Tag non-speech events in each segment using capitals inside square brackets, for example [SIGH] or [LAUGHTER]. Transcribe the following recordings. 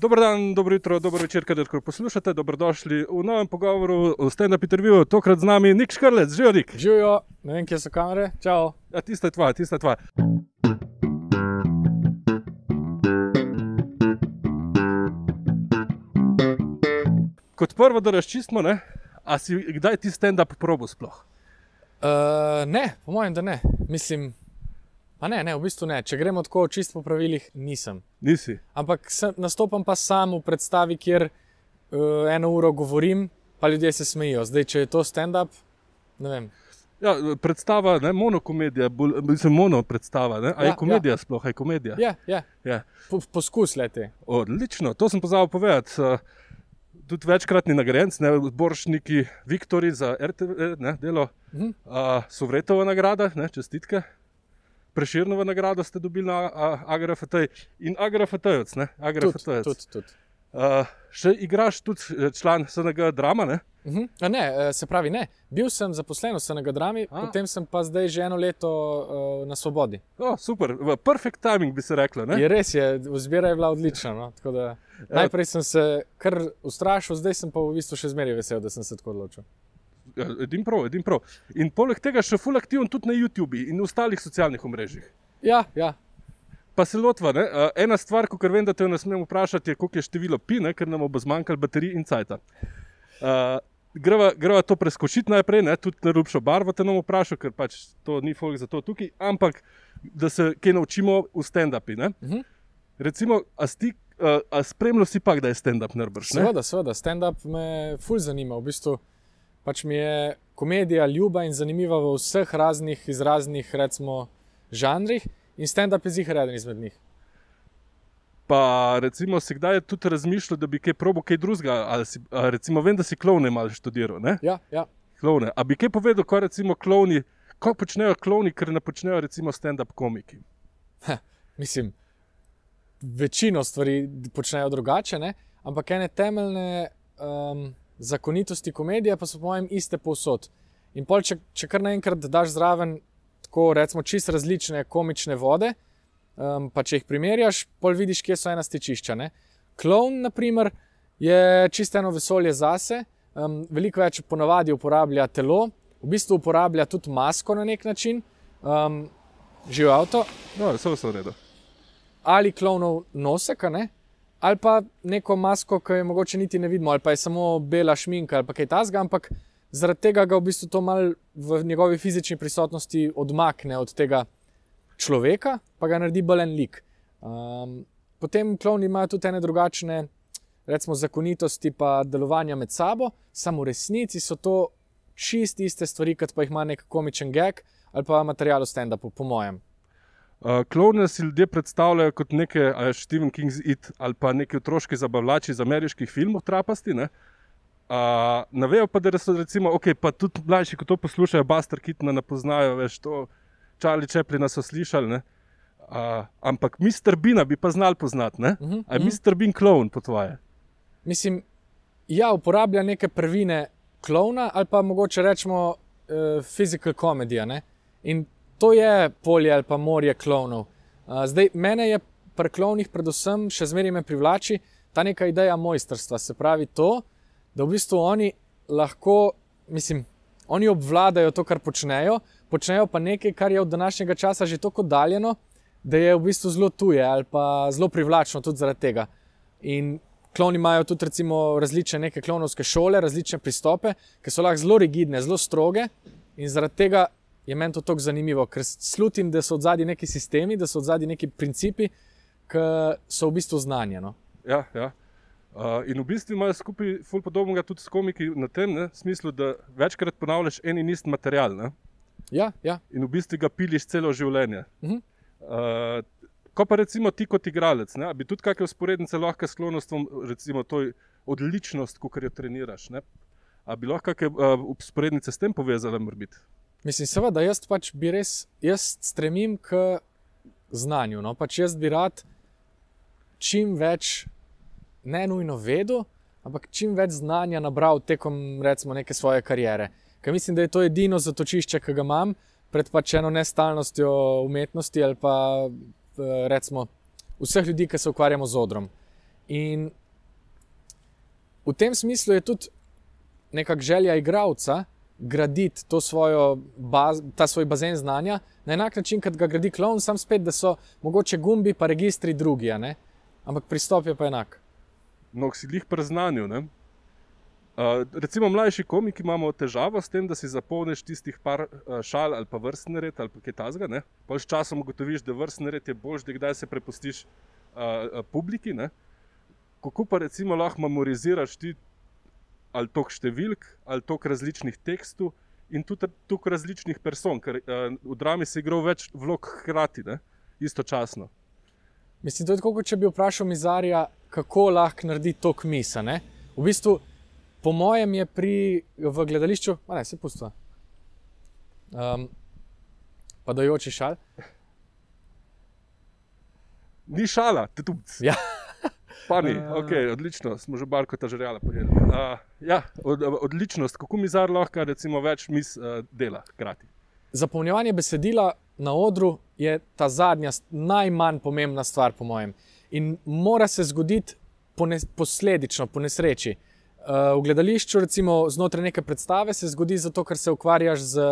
Dobro dan, dobro jutro, dobro večer, kadarkoli poslušate. Dobrodošli v novem pogovoru o stand-up intervjuju. Tokrat z nami Nik Škrlec, živijo Nik. Živijo, ne vem, kje so kamere. Čau. Ja, tista je tvoja, tista je tvoja. Kot prvo, da razčistimo, ne? a si kdaj ti stand-up probo sploh? Uh, ne, po mojem, da ne. Mislim, pa ne, ne, v bistvu ne. Če gremo tako čisto po pravilih, nisem. Nisi. Ampak sem, nastopam pa sam v predstavi, kjer uh, eno uro govorim, pa ljudje se smejijo. Zdaj, če je to stand-up, ne vem. Ja, predstava, ne, monokomedija, bolj- mislim, mono predstava. Ne? A je Ja, komedija sploh, a je komedija? Ja, ja. Ja. Po, poskus leti. Odlično, to sem pozabil povedati. Uh, Tudi večkratni nagrajenec, ne boršniki Viktori za RTV, ne, delo, Mhm. uh, Sovretova nagrada, ne, čestitke. Preširnova nagrada ste dobili na uh, AGRFT in AGRFT-jec. Tudi, AGRFT-jec. tudi, tudi. Uh, še igraš tudi eh, član SNG drama, ne? Mhm. A Ne, eh, se pravi, ne. Bil sem zaposlen v SNG drami, A. potem sem pa zdaj že eno leto uh, na svobodi. O, super, perfect timing bi se reklo. Ne? Je res, je, izbira je bila odlična. No? Tako Da, najprej sem se kar ustrašil, zdaj sem pa v bistvu še zmeraj vesel, da sem se tako odločil. Ja, Edin prav, edin prav. In poleg tega še full aktiven tudi na YouTubu in ostalih socialnih omrežjih. Ja, ja. Pa se lotva. Ne? Uh, ena stvar, ko vem, da te ne smem vprašati, je, koliko je število pi, ne? ker nam bo zmanjkalo baterij in cajta. Uh, greva, greva to preskočiti najprej, ne? tudi na rubšo barvo te nam vprašal, ker pač to ni folk za to tukaj, ampak da se kaj naučimo v stand-upi. ne. Mhm. Recimo, a, sti, uh, a spremljal si pa, da je stand-up nerbrš? ne? Seveda, seveda, stand-up me fulj zanima. V bistvu pač mi je komedija ljuba in zanimiva v vseh raznih izraznih, recimo, žanrih, in stand-up je zihar eden izmed njih. Pa recimo si kdaj tudi razmišljal, da bi kaj probo kaj drugega, ali si, recimo vem, da si klovne malo študiral, ne? Ja, ja. Klovne. A bi kaj povedal, ko recimo klovni, ko počnejo klovni, ker ne počnejo recimo stand-up komiki? Mislim, večino stvari počnejo drugače, ne? ampak ene temeljne um, zakonitosti komedije pa so po mojem iste povsod. In pol, če, če kar naenkrat daš zraven tako recimo čist različne komične vode, um, pa če jih primerjaš, pol vidiš, kje so ena stičišča. Ne? Klon, na primer, je čisto eno vesolje zase, um, veliko več ponavadi uporablja telo, v bistvu uporablja tudi masko na nek način. Um, Živi avto, No, vse v redu. ali klonov nosek, ne? Ali pa neko masko, ki jo mogoče niti ne vidimo, ali pa je samo bela šminka ali kaj tasga, ampak zaradi tega ga v bistvu to mal v njegovi fizični prisotnosti odmakne od tega človeka, pa ga naredi bolj en lik. Um, potem kloni imajo tudi ene drugačne, recimo, zakonitosti pa delovanja med sabo, samo v resnici so to čist iste stvari, kot pa jih ima nek komičen gag ali pa material v stand-upu, po mojem. Uh, klovne si ljudje predstavljajo kot neke uh, Stephen King's It ali pa neki otroški zabavljači iz ameriških filmov, trapasti. Ne, uh, ne vejo pa, da so recimo, okay, pa tudi mlajši, ko to poslušajo, Buster Keaton ne poznajo, veš, to Charlie Chaplina so slišali. Ne, uh, ampak Mr. Bina bi pa znal poznati. Ne? Mhm, A je mhm. Mr. Bean klovn po tvoje? Mislim, ja, uporablja neke prvine klovna ali pa mogoče rečemo uh, physical comedy. ne. In to je polje ali pa morje klovnov. Uh, zdaj, mene je pri klovnih predvsem še zmeraj me privlači ta neka ideja mojstrstva. Se pravi to, da v bistvu oni lahko, mislim, oni obvladajo to, kar počnejo, počnejo pa nekaj, kar je od današnjega časa že tako oddaljeno, da je v bistvu zelo tuje ali pa zelo privlačno tudi zaradi tega. In kloni imajo tudi recimo, različne neke klonovske šole, različne pristope, ki so lahko zelo rigidne, zelo stroge. In zaradi tega je meni to tako zanimivo, ker slutim, da so od zadnji neki sistemi, da so od zadnji neki principi, ki so v bistvu znanje. No? Ja, ja. Uh, in v bistvu imajo skupaj ful podobnega tudi s komiki na tem ne, smislu, da večkrat ponavljaš en in isti material. Ne? Ja, ja. in v bistvu ga piliš celo življenje. Mhm. Uh, ko pa recimo ti kot igralec, ne, bi tudi kakšne usporednice lahko s klonostvom, recimo to odličnost, ko jo treniraš. Ne? A bi lahko kakšne uh, usporednice s tem povezale, morbiti? Mislim, seveda, jaz pač bi res, jaz stremim k znanju. No? Pač jaz bi rad čim več, ne nujno vedel, ampak čim več znanja nabral tekom recimo, neke svoje kariere. Ker mislim, da je to edino zatočišče, ki ga imam pred pač eno nestalnostjo umetnosti ali pa eh, recimo vseh ljudi, ki se ukvarjamo z odrom. In v tem smislu je tudi nekakšna želja igralca graditi svojo baz, ta svoj bazen znanja na enak način, kot ga gradi klon, sam spet, da so mogoče gumbi, pa registri drugi, ampak pristop je pa enak. No, si jih preznanil. Uh, recimo, mlajši komiki imamo težavo s tem, da si zapolniš tistih par uh, šal ali pa vrstni red ali kaj takega. Pol s časom ugotoviš, da vrstni red je boljši, da kdaj se prepustiš uh, publiki. Ne? Kako pa recimo lahko memoriziraš ti ali tok številk, ali tok različnih tekstov in tudi tok različnih person, ker uh, v drami se igra več vlog hkrati, ne? istočasno. Mislim, da je tako, kot če bi vprašal Mizarja, kako lahko naredi to kmisa. Ne? V bistvu, po mojem, je pri v gledališču, ne, se pustva. Um, pa dojoči šal. Ni šala, te tu. Ja. Pani, okay, odlično, smo že barko ta žrela pojedli. Uh, ja, od, odličnost, kako mi zdaj lahko recimo, več mis uh, dela hkrati. Zapolnjevanje besedila na odru je ta zadnja, najmanj pomembna stvar, po mojem. In mora se zgoditi pone, posledično, po nesreči. Uh, v gledališču, recimo znotraj neke predstave, se zgodi zato, ker se ukvarjaš z,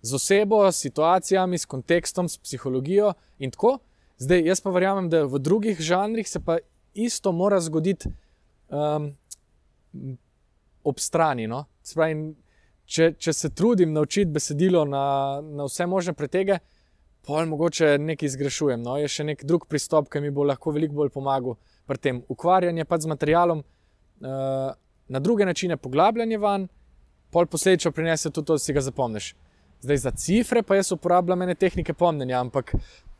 z osebo, s situacijami, s kontekstom, s psihologijo in tako. Zdaj, jaz pa verjamem, da v drugih žanrih se pa isto mora zgoditi um, ob strani. No? Spravi, če, če se trudim naučiti besedilo na, na vse možne pretege, pa mogoče nekaj zgrešujem. No? Je še nek drug pristop, ki mi bo lahko veliko bolj pomagal pri tem ukvarjanju z materialom, uh, na druge načine poglabljanje van, pol posledično prinese tudi to, da si ga zapomniš. Zdaj za cifre pa jaz uporabljam ene tehnike pomnjenja, ampak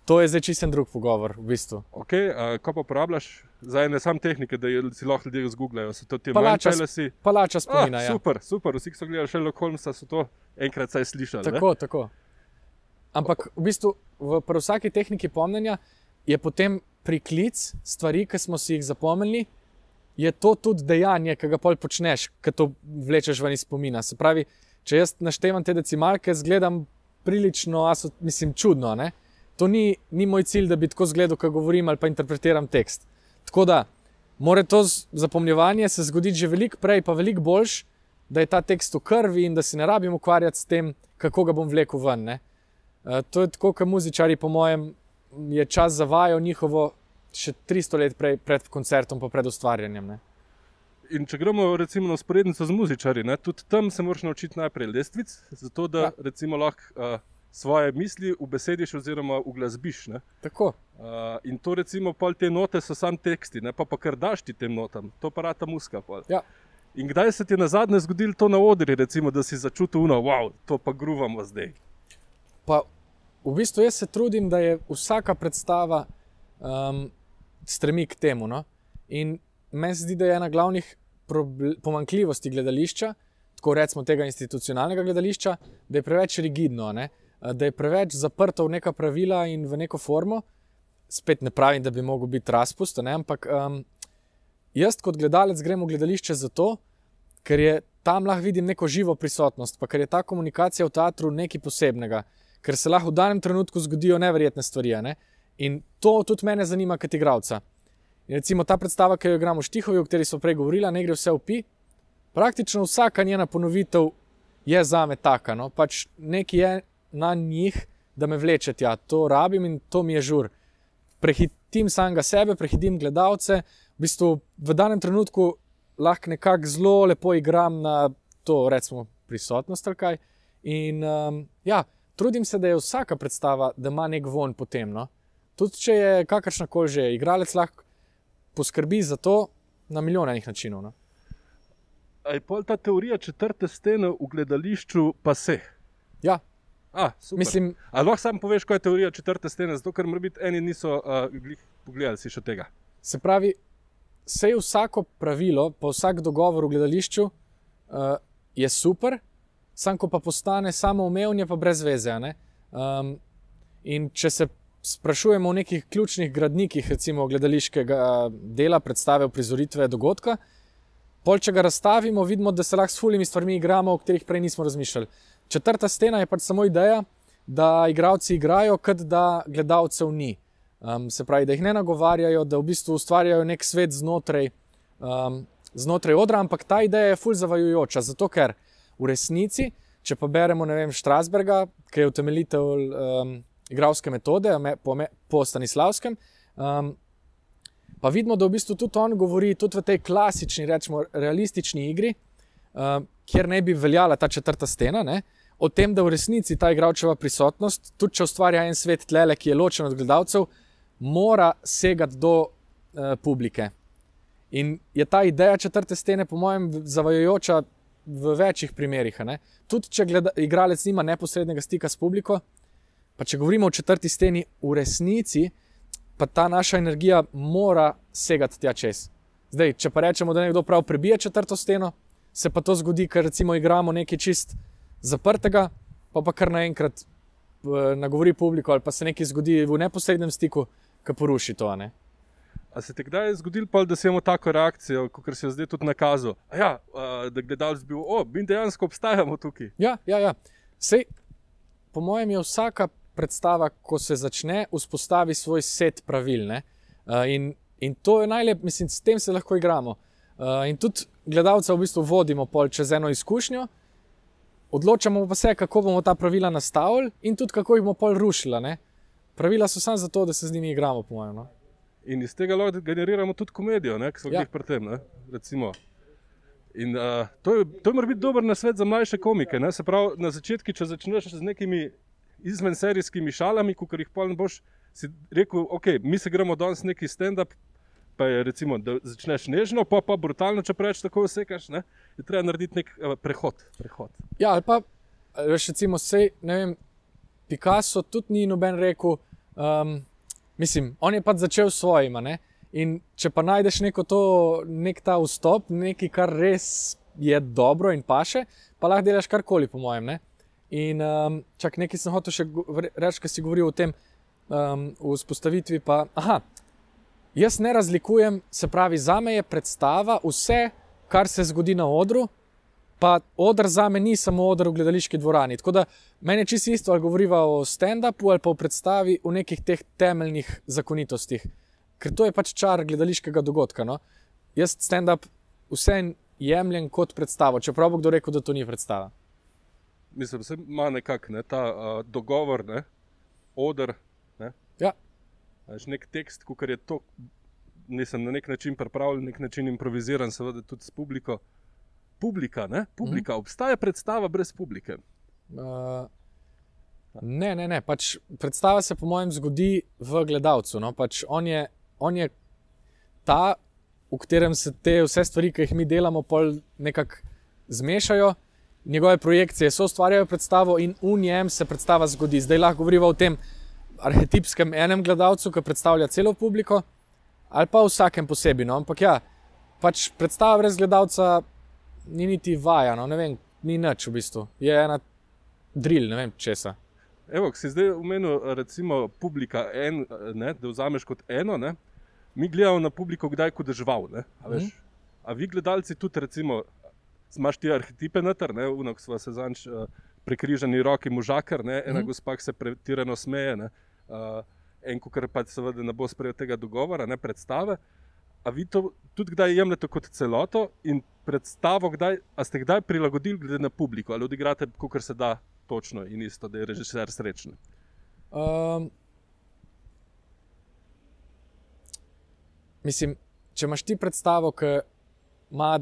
To je zdaj čisten drug pogovor, v bistvu. Okay, uh, ko pa uporabljaš za ne samo tehnike, da si lahko ljudje zgooglajo, so to ti manjši. Palača spomina. Ah, ja. Super, super, vsi, ki so gledali še Lokolmsa, so to enkrat saj slišali. Tako, ne? tako. Ampak v bistvu v vsaki tehniki pomnjenja je potem priklic stvari, ki smo si jih zapomnili. Je to tudi dejanje, ki ga pol počneš, ki to vlečeš ven iz spomina. Se pravi, če jaz naštevam te decimalke, zgledam prilično, mislim, čudno. Ne? To ni, ni moj cilj, da bi tako zgledal, ko govorim ali pa interpretiram tekst. Tako da, mora to zapomnjevanje se zgoditi že veliko prej, pa veliko boljš, da je ta tekst v krvi in da se ne rabim ukvarjati s tem, kako ga bom vlekel ven. Uh, to je tako, kot muzičari, po mojem, je čas za vajo njihovo še 300 let prej, pred koncertom, pa pred ustvarjanjem. Ne? In če gremo recimo na sporednico z muzičari, ne, tudi tam se moraš naučiti najprej lestvic, zato da ja. lahko. Uh, svoje misli v besediš, oziroma v glasbiš. Uh, in to, recimo, te note so samo teksti, ne? pa pa kar daš ti tem notam, to pa rata muska. Ja. In kdaj se ti je na zadnje zgodilo to na odri, recimo, da si začutil, da wow, to pa gruvamo zdaj? Pa v bistvu jaz se trudim, da je vsaka predstava um, stremi k temu. No? In meni se zdi, da je ena glavnih pomankljivosti gledališča, tako rečemo tega institucionalnega gledališča, da je preveč rigidno. Ne? Da je preveč zaprto v neka pravila in v neko formo. Spet ne pravim, da bi lahko bil razpust, ampak um, jaz kot gledalec grem v gledališče zato, ker je tam lahko vidim neko živo prisotnost, pa ker je ta komunikacija v teatru nekaj posebnega, ker se lahko v danem trenutku zgodijo neverjetne stvari. Ne? In to tudi mene zanima kot igralca. In recimo ta predstava, ki jo igramo v Štihovi, o kateri smo prej govorili, ne gre vse v pi. Praktično vsaka njena ponovitev je za me taka. No? Pač nekaj je na njih, da me vleče tja. To rabim in to mi je žur. Prehitim samega sebe, prehitim gledalce. V bistvu v danem trenutku lahko nekako zelo lepo igram na to, recimo, prisotnost. In um, ja, trudim se, da je vsaka predstava, da ima nek von potem. No? Tudi če je kakršna koli že, igralec lahko poskrbi za to na milijonih načinov. No? Je pa ta teorija četrte stene v gledališču, pa se. Ja, A, Mislim, Ali lahko sam poveš, kaj je teorija četrte stene, zato ker morda eni niso uh, pogledali še tega. Se pravi, vse vsako pravilo, pa vsak dogovor v gledališču uh, je super, sam ko pa postane samo umevn, je pa brez veze. Um, in če se sprašujemo o nekih ključnih gradnikih, recimo gledališkega dela, predstave, prizoritve dogodka. Pol, če ga razstavimo, vidimo, da se lahko s fulimi stvarmi igramo, o katerih prej nismo razmišljali. Četrta stena je pač samo ideja, da igravci igrajo, kot da gledalcev ni. Um, se pravi, da jih ne nagovarjajo, da v bistvu ustvarjajo nek svet znotraj, um, znotraj odra, ampak ta ideja je fulj zavajujoča. Zato, ker v resnici, če pa beremo, ne vem, Štrasberga, ki je utemeljitelj um, igralske metode po, po Stanislavskem, um, pa vidimo, da v bistvu tudi on govori tudi v tej klasični, rečemo, realistični igri, um, kjer ne bi veljala ta četrta stena. Ne, O tem, da v resnici ta igralčeva prisotnost, tudi če ustvarja en svet tlele, ki je ločen od gledalcev, mora segati do uh, publike. In je ta ideja četrte stene, po mojem, zavajajoča v večjih primerih. Tudi če gleda, igralec nima neposrednega stika s publiko, pa če govorimo o četrti steni, v resnici pa ta naša energija mora segati tja čez. Zdaj, če pa rečemo, da nekdo prav prebije četrto steno, se pa to zgodi, ker recimo igramo nekaj čist zaprtega, pa pa kar naenkrat nagovori publiko ali pa se nekaj zgodi v neposrednem stiku, ki poruši to. Ne? A se ti kdaj je zgodilo, da si imel tako reakcijo, kot se je zdaj tudi nakazal? Ja, da gledalec bil, o, mi dejansko obstajamo tukaj. Ja, ja, ja. Sej, po mojem je vsaka predstava, ko se začne, vzpostavi svoj set pravil. In, in to je najlepše, mislim, s tem se lahko igramo. In tudi gledalca v bistvu vodimo pol čez eno izkušnjo, odločamo pa se, kako bomo ta pravila nastavili in tudi kako jih bomo pol rušili. Pravila so samo zato, da se z njimi igramo, po mojem. No? In iz tega lahko generiramo tudi komedijo, ki so jih ja. pri tem. In, uh, to je, to je mora biti dober nasvet za mlajše komike. Se pravi, na začetku, če začneš z nekimi izvenserijskimi šalami, kot jih pa ne boš si rekel, ok, mi se gremo danes neki stand-up. Pa je recimo, da začneš nežno, pa pa brutalno, če preveč tako vsekaš, ne? je treba narediti nek uh, prehod, prehod. Ja, ali pa veš, recimo, sej, ne vem, Picasso tudi ni noben rekel. Um, Mislim, on je pač začel s svojima. Ne? In če pa najdeš neko to, nek ta vstop, nekaj, kar res je dobro in paše, pa lahko delaš karkoli, po mojem. Ne? In um, čak nekaj sem hotel še reči, ker si govoril o tem um, v spostavitvi. Pa, aha, jaz ne razlikujem, se pravi, za me je predstava vse, kar se zgodi na odru, pa odr za me ni samo odr v gledališki dvorani. Tako da meni je čisto isto, ali govoriva o stand-upu ali pa o predstavi v nekih teh temeljnih zakonitostih. Ker to je pač čar gledališkega dogodka. No? Jaz stand-up vse jemljem kot predstavo, čeprav bo kdo rekel, da to ni predstava. Mislim, da ima nekako ne, ta uh, dogovor, ne, odr. Veš, nek tekst, ki je to, nisem na nek način pripravljen, na nek način improviziran, seveda tudi s publiko publika, ne? publika. Mm. obstaja predstava brez publike. Uh, ne, ne, ne. Pač predstava se, po mojem, zgodi v gledalcu. No? Pač on, je, on je ta, v katerem se te vse stvari, ki jih mi delamo, nekako zmešajo. Njegove projekcije so ustvarjale predstavo, in v njem se predstava zgodi. Zdaj lahko govorimo o tem arhetipskem enem gledalcu, ki predstavlja celo publiko, ali pa vsakem posebej. No? Ampak ja, pač predstava brez gledalca ni niti vaja, no, ne vem, ni nič v bistvu. Je ena drill, ne vem česa. Evo, si zdaj umenil, recimo, publika, en, ne, da vzameš kot eno. Ne? Mi gledamo na publiko, kdaj kot žival. A, mm. a vi, gledalci, tudi, recimo, imaš ti arhetipe noter, unok smo se zanč uh, prekriženi roki možakar, ne? ena mm. gospa se pretirano smeje, uh, en, kar pa seveda ne bo sprejel tega dogovora, ne predstave. A vi to tudi kdaj jemljete kot celoto in predstavo, kdaj, a ste kdaj prilagodili glede na publiko ali odigrate, kot se da točno in isto, da je režiser srečen? Um, mislim, če imaš ti predstavo, ki ima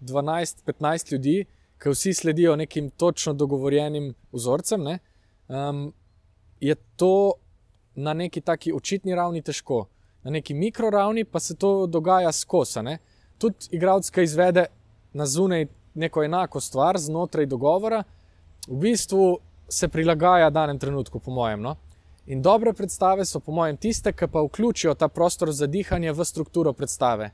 12-15 ljudi, ki vsi sledijo nekim točno dogovorjenim vzorcem, ne, um, je to na neki taki očitni ravni težko. Na neki mikroravni pa se to dogaja skozi. Tudi igralec, ki izvede na zunaj neko enako stvar znotraj dogovora, v bistvu se prilagaja danem trenutku, po mojem. No? In dobre predstave so, po mojem, tiste, ki pa vključijo ta prostor za dihanje v strukturo predstave.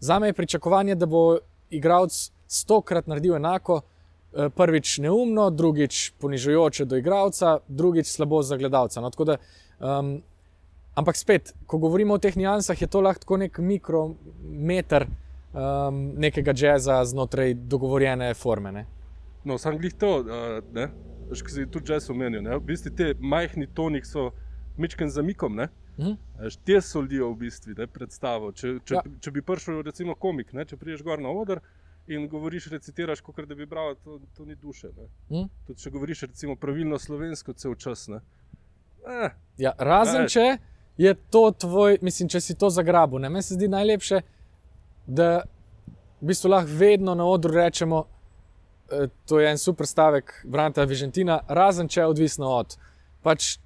Za me je pričakovanje, da bo igralec stokrat naredil enako, eh, prvič neumno, drugič ponižujoče do igralca, drugič slabo za gledalca. No? Da, um, ampak spet, ko govorimo o teh nijansah, je to lahko nek mikrometer um, nekega jazza znotraj dogovorjene forme. Ne? No, sam glih to, uh, ki si tudi jazz omenil. V bistvu te majhni tonik so mečken zamikom. Ne? Mhm. Te solijo v bistvu ne, predstavo. Če, če, Ja. če bi prišel, recimo, komik, ne, če priješ gor na oder in govoriš, recitiraš, kot da bi bral, to, to ni duše. Ne. Mhm. Tudi če govoriš recimo, pravilno slovensko, cel čas. Ne. Eh, Ja, razen Daj. če je to tvoj, mislim, če si to zagrabil. ne. Meni se zdi najlepše, da v bistvu lahko vedno na odru rečemo, eh, to je en super stavek Branta Vižentina, razen če je odvisno od. Pač,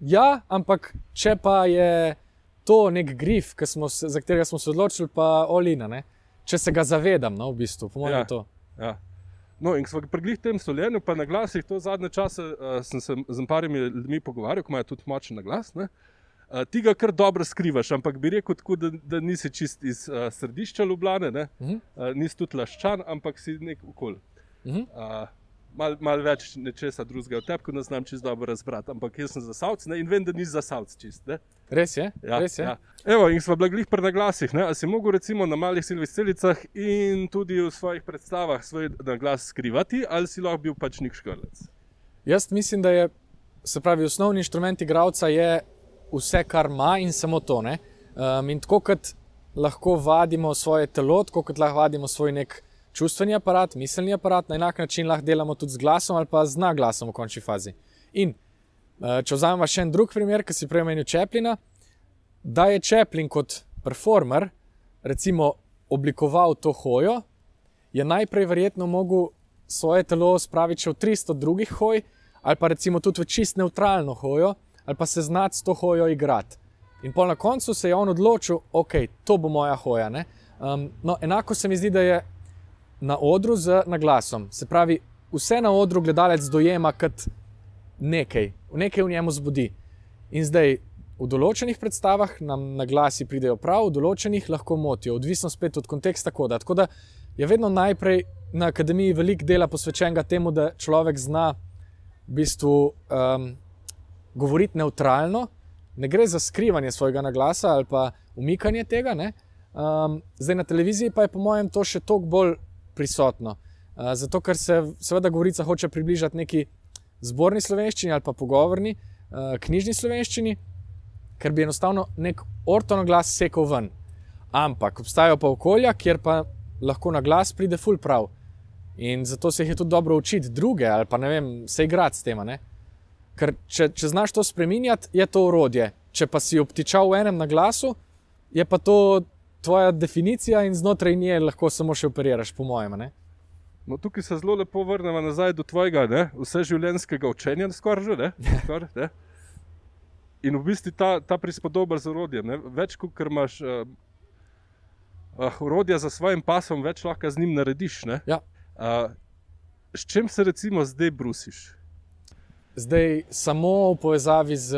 ja, ampak če pa je to nek grif, smo se, za katerega smo se odločili, pa olina, ne? če se ga zavedam, no, v bistvu, po mojem, Ja. to. Ja. No, in ko smo prišli tem soljenju, pa na glasih, to zadnje čase uh, sem se z parimi ljudmi pogovarjal, ki imajo tudi močen glas. Ne? Uh, ti ga kar dobro skrivaš, ampak bi rekel, tako, da, da nisi čist iz uh, središča Ljubljane, ne? Mhm. uh, nisi tudi laščan, ampak si nek okol. Mhm. Uh, Mal, mal več nečesa drugega od tebe, ko ne znam čisto dobro razbrati, ampak jaz sem za savc ne? in vem, da nisi za savc čist. Ne? Res je, Ja, res je. ja. Evo, in smo bili pri naglasih. Ne? A si mogel recimo na malih silvih celicah in tudi v svojih predstavah svoj naglas skrivati, ali si lahko bil pač nek škrlec? Jaz mislim, da je se pravi, osnovni inštrument igralca je vse, kar ima in samo to. ne. Um, in tako kot lahko vadimo svoje telo, tako kot lahko vadimo svoj nek čustveni aparat, miselni aparat, na enak način lahko delamo tudi z glasom ali pa z naglasom v končni fazi. In uh, če vzamemo še en drug primer, ki si prej omenil Čeplina, da je Čeplin kot performer recimo oblikoval to hojo, je najprej verjetno mogel svoje telo spraviti še v 300 drugih hoj, ali pa recimo tudi v čist neutralno hojo, ali pa se znati s to hojo igrati. In pol na koncu se je on odločil, ok, to bo moja hoja. Um, no, enako se mi zdi, da je na odru z naglasom. Se pravi, vse na odru gledalec dojema kot nekaj, nekaj v njemu zbudi. In zdaj v določenih predstavah nam na glasi pridejo prav, v določenih lahko motijo, odvisno spet od konteksta koda. Tako da je vedno najprej na akademiji veliko dela posvečenega temu, da človek zna v bistvu um, govoriti neutralno. Ne gre za skrivanje svojega naglasa ali pa umikanje tega. ne. Um, zdaj na televiziji pa je po mojem to še toliko bolj prisotno. Uh, zato, ker se seveda govorica hoče približati neki zborni slovenščini ali pa pogovorni, uh, knjižni slovenščini, ker bi enostavno nek ortonoglas sekal ven. Ampak obstajajo pa okolja, kjer pa lahko na glas pride full prav. In zato se jih je tudi dobro učiti druge ali pa ne vem, se igrati s tem. Ker če, če znaš to spremenjati, je to urodje. Če pa si obtičal v enem na glasu, je pa to tvoja definicija in znotraj nje lahko samo še operiraš, po mojem. ne. No, tukaj se zelo lepo vrnemo nazaj do tvojega ne, vseživljenjskega učenja, skoraj že. Ne? [LAUGHS] Skor, ne? In v bistvu ta, ta prispodoba z orodjem, ne? več kot imaš uh, uh, orodja za svojim pasom, več lahko z njim narediš. ne. Ja. Uh, s čim se recimo zdaj brusiš? Zdaj samo v povezavi z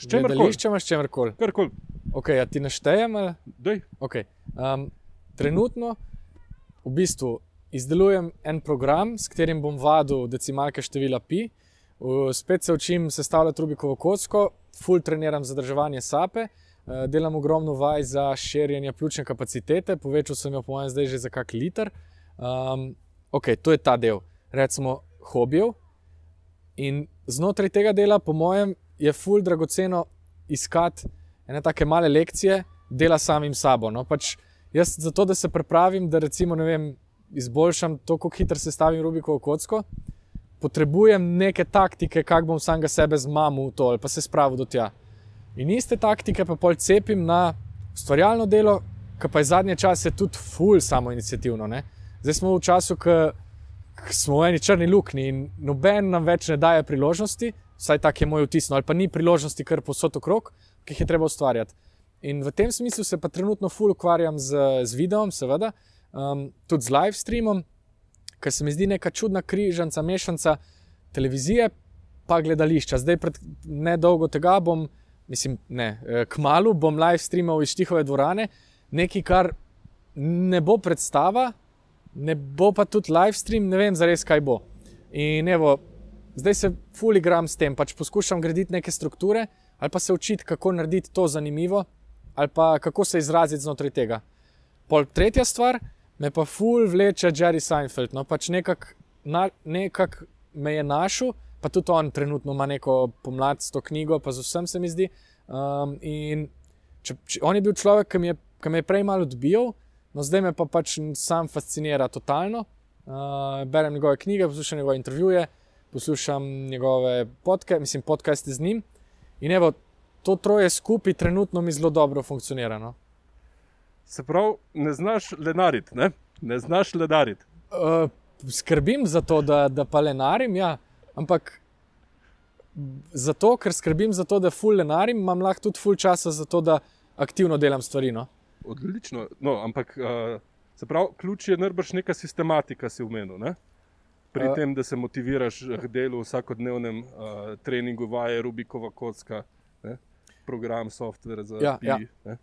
čimerkoli. gledališčem, ali s čemerkoli. Karkoli, Okay, ja, ti naštejem? Ali? dej. Okay. Um, trenutno v bistvu izdelujem en program, s katerim bom vadil decimalke števila pi. V- Spet se učim sestavljati Rubikovo kocko, full treniram zadrževanje sape, eh, delam ogromno vaj za širjenje pljučne kapacitete, povečal sem jo po mojem zdaj že za kak liter. Um, ok, to je ta del, recimo hobijev. In znotraj tega dela, po mojem, je full dragoceno iskati ene take male lekcije, dela samim sabo. No, pač jaz zato, da se pripravim, da recimo, vem, izboljšam to, kako hitro sestavim Rubikovo kocko, potrebujem neke taktike, kako bom samega sebe zmamil v to ali pa se spravil do tja. In iste taktike pa pol cepim na ustvarjalno delo, ki pa je zadnje čase tudi full samo inicijativno. Ne? Zdaj smo v času, ko smo v eni črni luknji in noben nam več ne daje priložnosti, vsaj tak je moj vtis, no, ali pa ni priložnosti, kar posod okrog, ki jih je treba ustvarjati. In v tem smislu se pa trenutno full ukvarjam z, z videom, seveda, um, tudi z live streamom, ker se mi zdi neka čudna križanca, mešanca televizije pa gledališča. Zdaj, pred nedolgo tega bom, mislim, ne, eh, kmalu bom live streamal iz Štihove dvorane, nekaj, kar ne bo predstava, ne bo pa tudi live stream, ne vem zares, kaj bo. In evo, zdaj se fully gram s tem, pač poskušam graditi neke strukture ali pa se učiti, kako narediti to zanimivo, ali pa kako se izraziti znotraj tega. Pol tretja stvar, me pa ful vleče Jerry Seinfeld. No, pač nekako nekak me je našel, pa tudi on trenutno ima neko pomlad s to knjigo, pa z vsem se mi zdi. Um, in če, če, on je bil človek, ki, je, ki me je prej malo odbijal, no zdaj me pa pač sam fascinira totalno. Uh, berem njegove knjige, poslušam njegove intervjuje, poslušam njegove podcaste, mislim, podcaste z njim. In evo, to troje skupaj trenutno mi zelo dobro funkcionira. No? Se pravi, ne znaš lenariti, ne, ne znaš lenariti. Uh, skrbim za to, da, da pa lenarim, ja, ampak zato, ker skrbim za to, da ful lenarim, imam lahko tudi ful časa za to, da aktivno delam stvari. No? Odlično, no, ampak uh, se pravi, ključ je najbrž neka sistematika, si umenil. Ne? Pri tem, da se motiviraš k delu, vsakodnevnem uh, treningu, vaje, Rubikova kocka, ne? program, software za Ja, pi. ja. ne.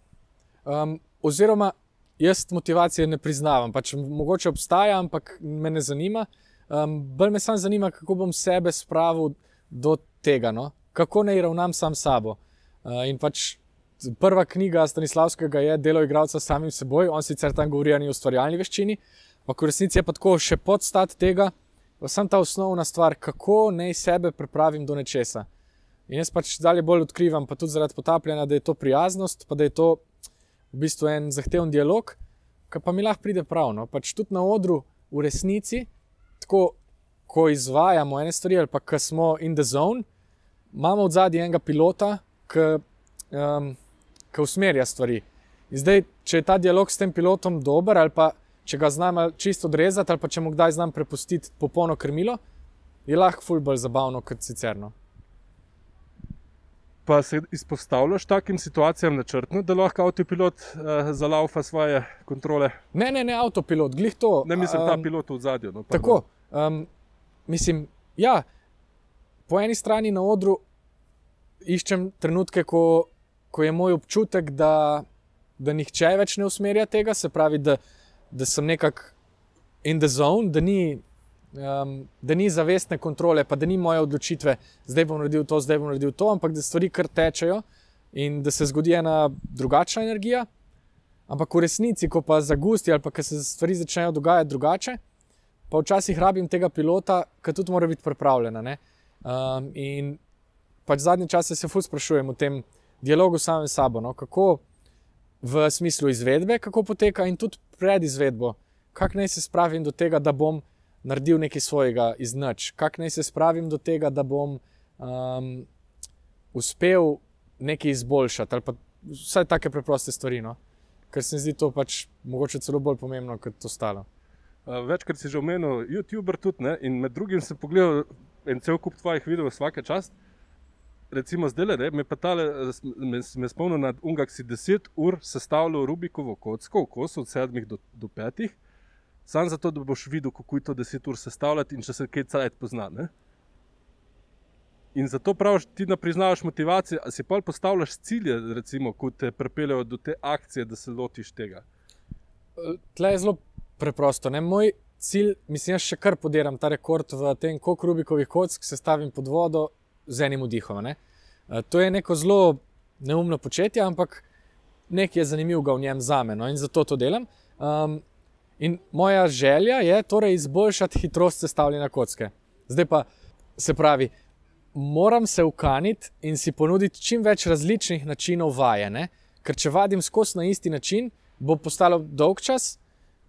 Um, oziroma, jaz motivacije ne priznavam. Pač mogoče obstaja, ampak me ne zanima. Um, bolj me samo zanima, kako bom sebe spravil do tega, no? kako naj ravnam sam s sabo. Uh, in pač prva knjiga Stanislavskega je Delo igralca s samim seboj, on sicer tam govori o ustvarjalni veščini, ampak v resnici je pa tako še podstat tega, sem ta osnovna stvar, kako naj sebe pripravim do nečesa. In jaz pač dalje bolj odkrivam, pa tudi zaradi potapljanja, da je to prijaznost, pa da je to v bistvu en zahteven dialog, ki pa mi lahko pride prav. No? Pač tudi na odru, v resnici, tako ko izvajamo ene stvari, ali pa ko smo in the zone, imamo od zadnji enega pilota, ki um, ki usmerja stvari. In zdaj, če je ta dialog s tem pilotom dober, ali pa če ga znam čisto odrezati, ali pa če mu kdaj znam prepustiti popolno krmilo, je lahko ful bolj zabavno kot sicer. No. Pa se izpostavljaš takim situacijam načrtno, da lahko avtopilot uh, zalaufa svoje kontrole. Ne, ne, ne, avtopilot, glih to. Ne mislim, ta um, pilot v zadju. No, Tako. Um, mislim, ja, po eni strani na odru iščem trenutke, ko, ko je moj občutek, da, da nihče več ne usmerja tega, se pravi, da, da sem nekako in the zone, da ni, um, da ni zavestne kontrole, pa da ni moje odločitve, zdaj bom naredil to, zdaj bom naredil to, ampak da stvari kar tečejo in da se zgodi ena drugačna energija. Ampak v resnici, ko pa zagusti ali pa ko se stvari začnejo dogajati drugače, pa včasih rabim tega pilota, ki tudi mora biti pripravljena. ne. Um, in pač zadnje čase se fulj sprašujem o tem dialogu s samim sabo, no, kako v smislu izvedbe, kako poteka in tudi pred izvedbo, kako naj se spravim do tega, da bom naredil nekaj svojega iz nič, kako naj se spravim do tega, da bom um, uspel nekaj izboljšati ali pa vsaj take preproste stvari. No. Ker se mi zdi to pač mogoče celo bolj pomembno kot ostalo. Uh, večkrat si že omenil, YouTuber tudi, ne? in med drugim sem pogledal en cel kup tvojih videov, vsake čast. Recimo zdaj, ne, me pa tale, me, me spomnil na Ungak, si 10 ur sestavljal Rubikovo kocko v kosu od 7 do, do 5, samo zato, da boš videl, kako je to 10 ur sestavljati in če se kaj cajt pozna. Ne? In zato praviš, ti ne priznavaš motivacije, a si pa postavljaš cilje, recimo, ko te pripeljejo do te akcije, da se lotiš tega. Tle je zelo preprosto. Ne? Moj cilj, mislim, jaz še kar podiram ta rekord v tem, koliko Rubikovih kock se stavim pod vodo z enim vdihom. Ne? Eh, To je neko zelo neumno početje, ampak nekaj je zanimivega v njem za me no? in zato to delam. Um, in moja želja je torej izboljšati hitrost sestavljanja kocke. Zdaj pa se pravi, moram se ukaniti in si ponuditi čim več različnih načinov vajene, ker če vadim skozi na isti način, bo postalo dolg čas.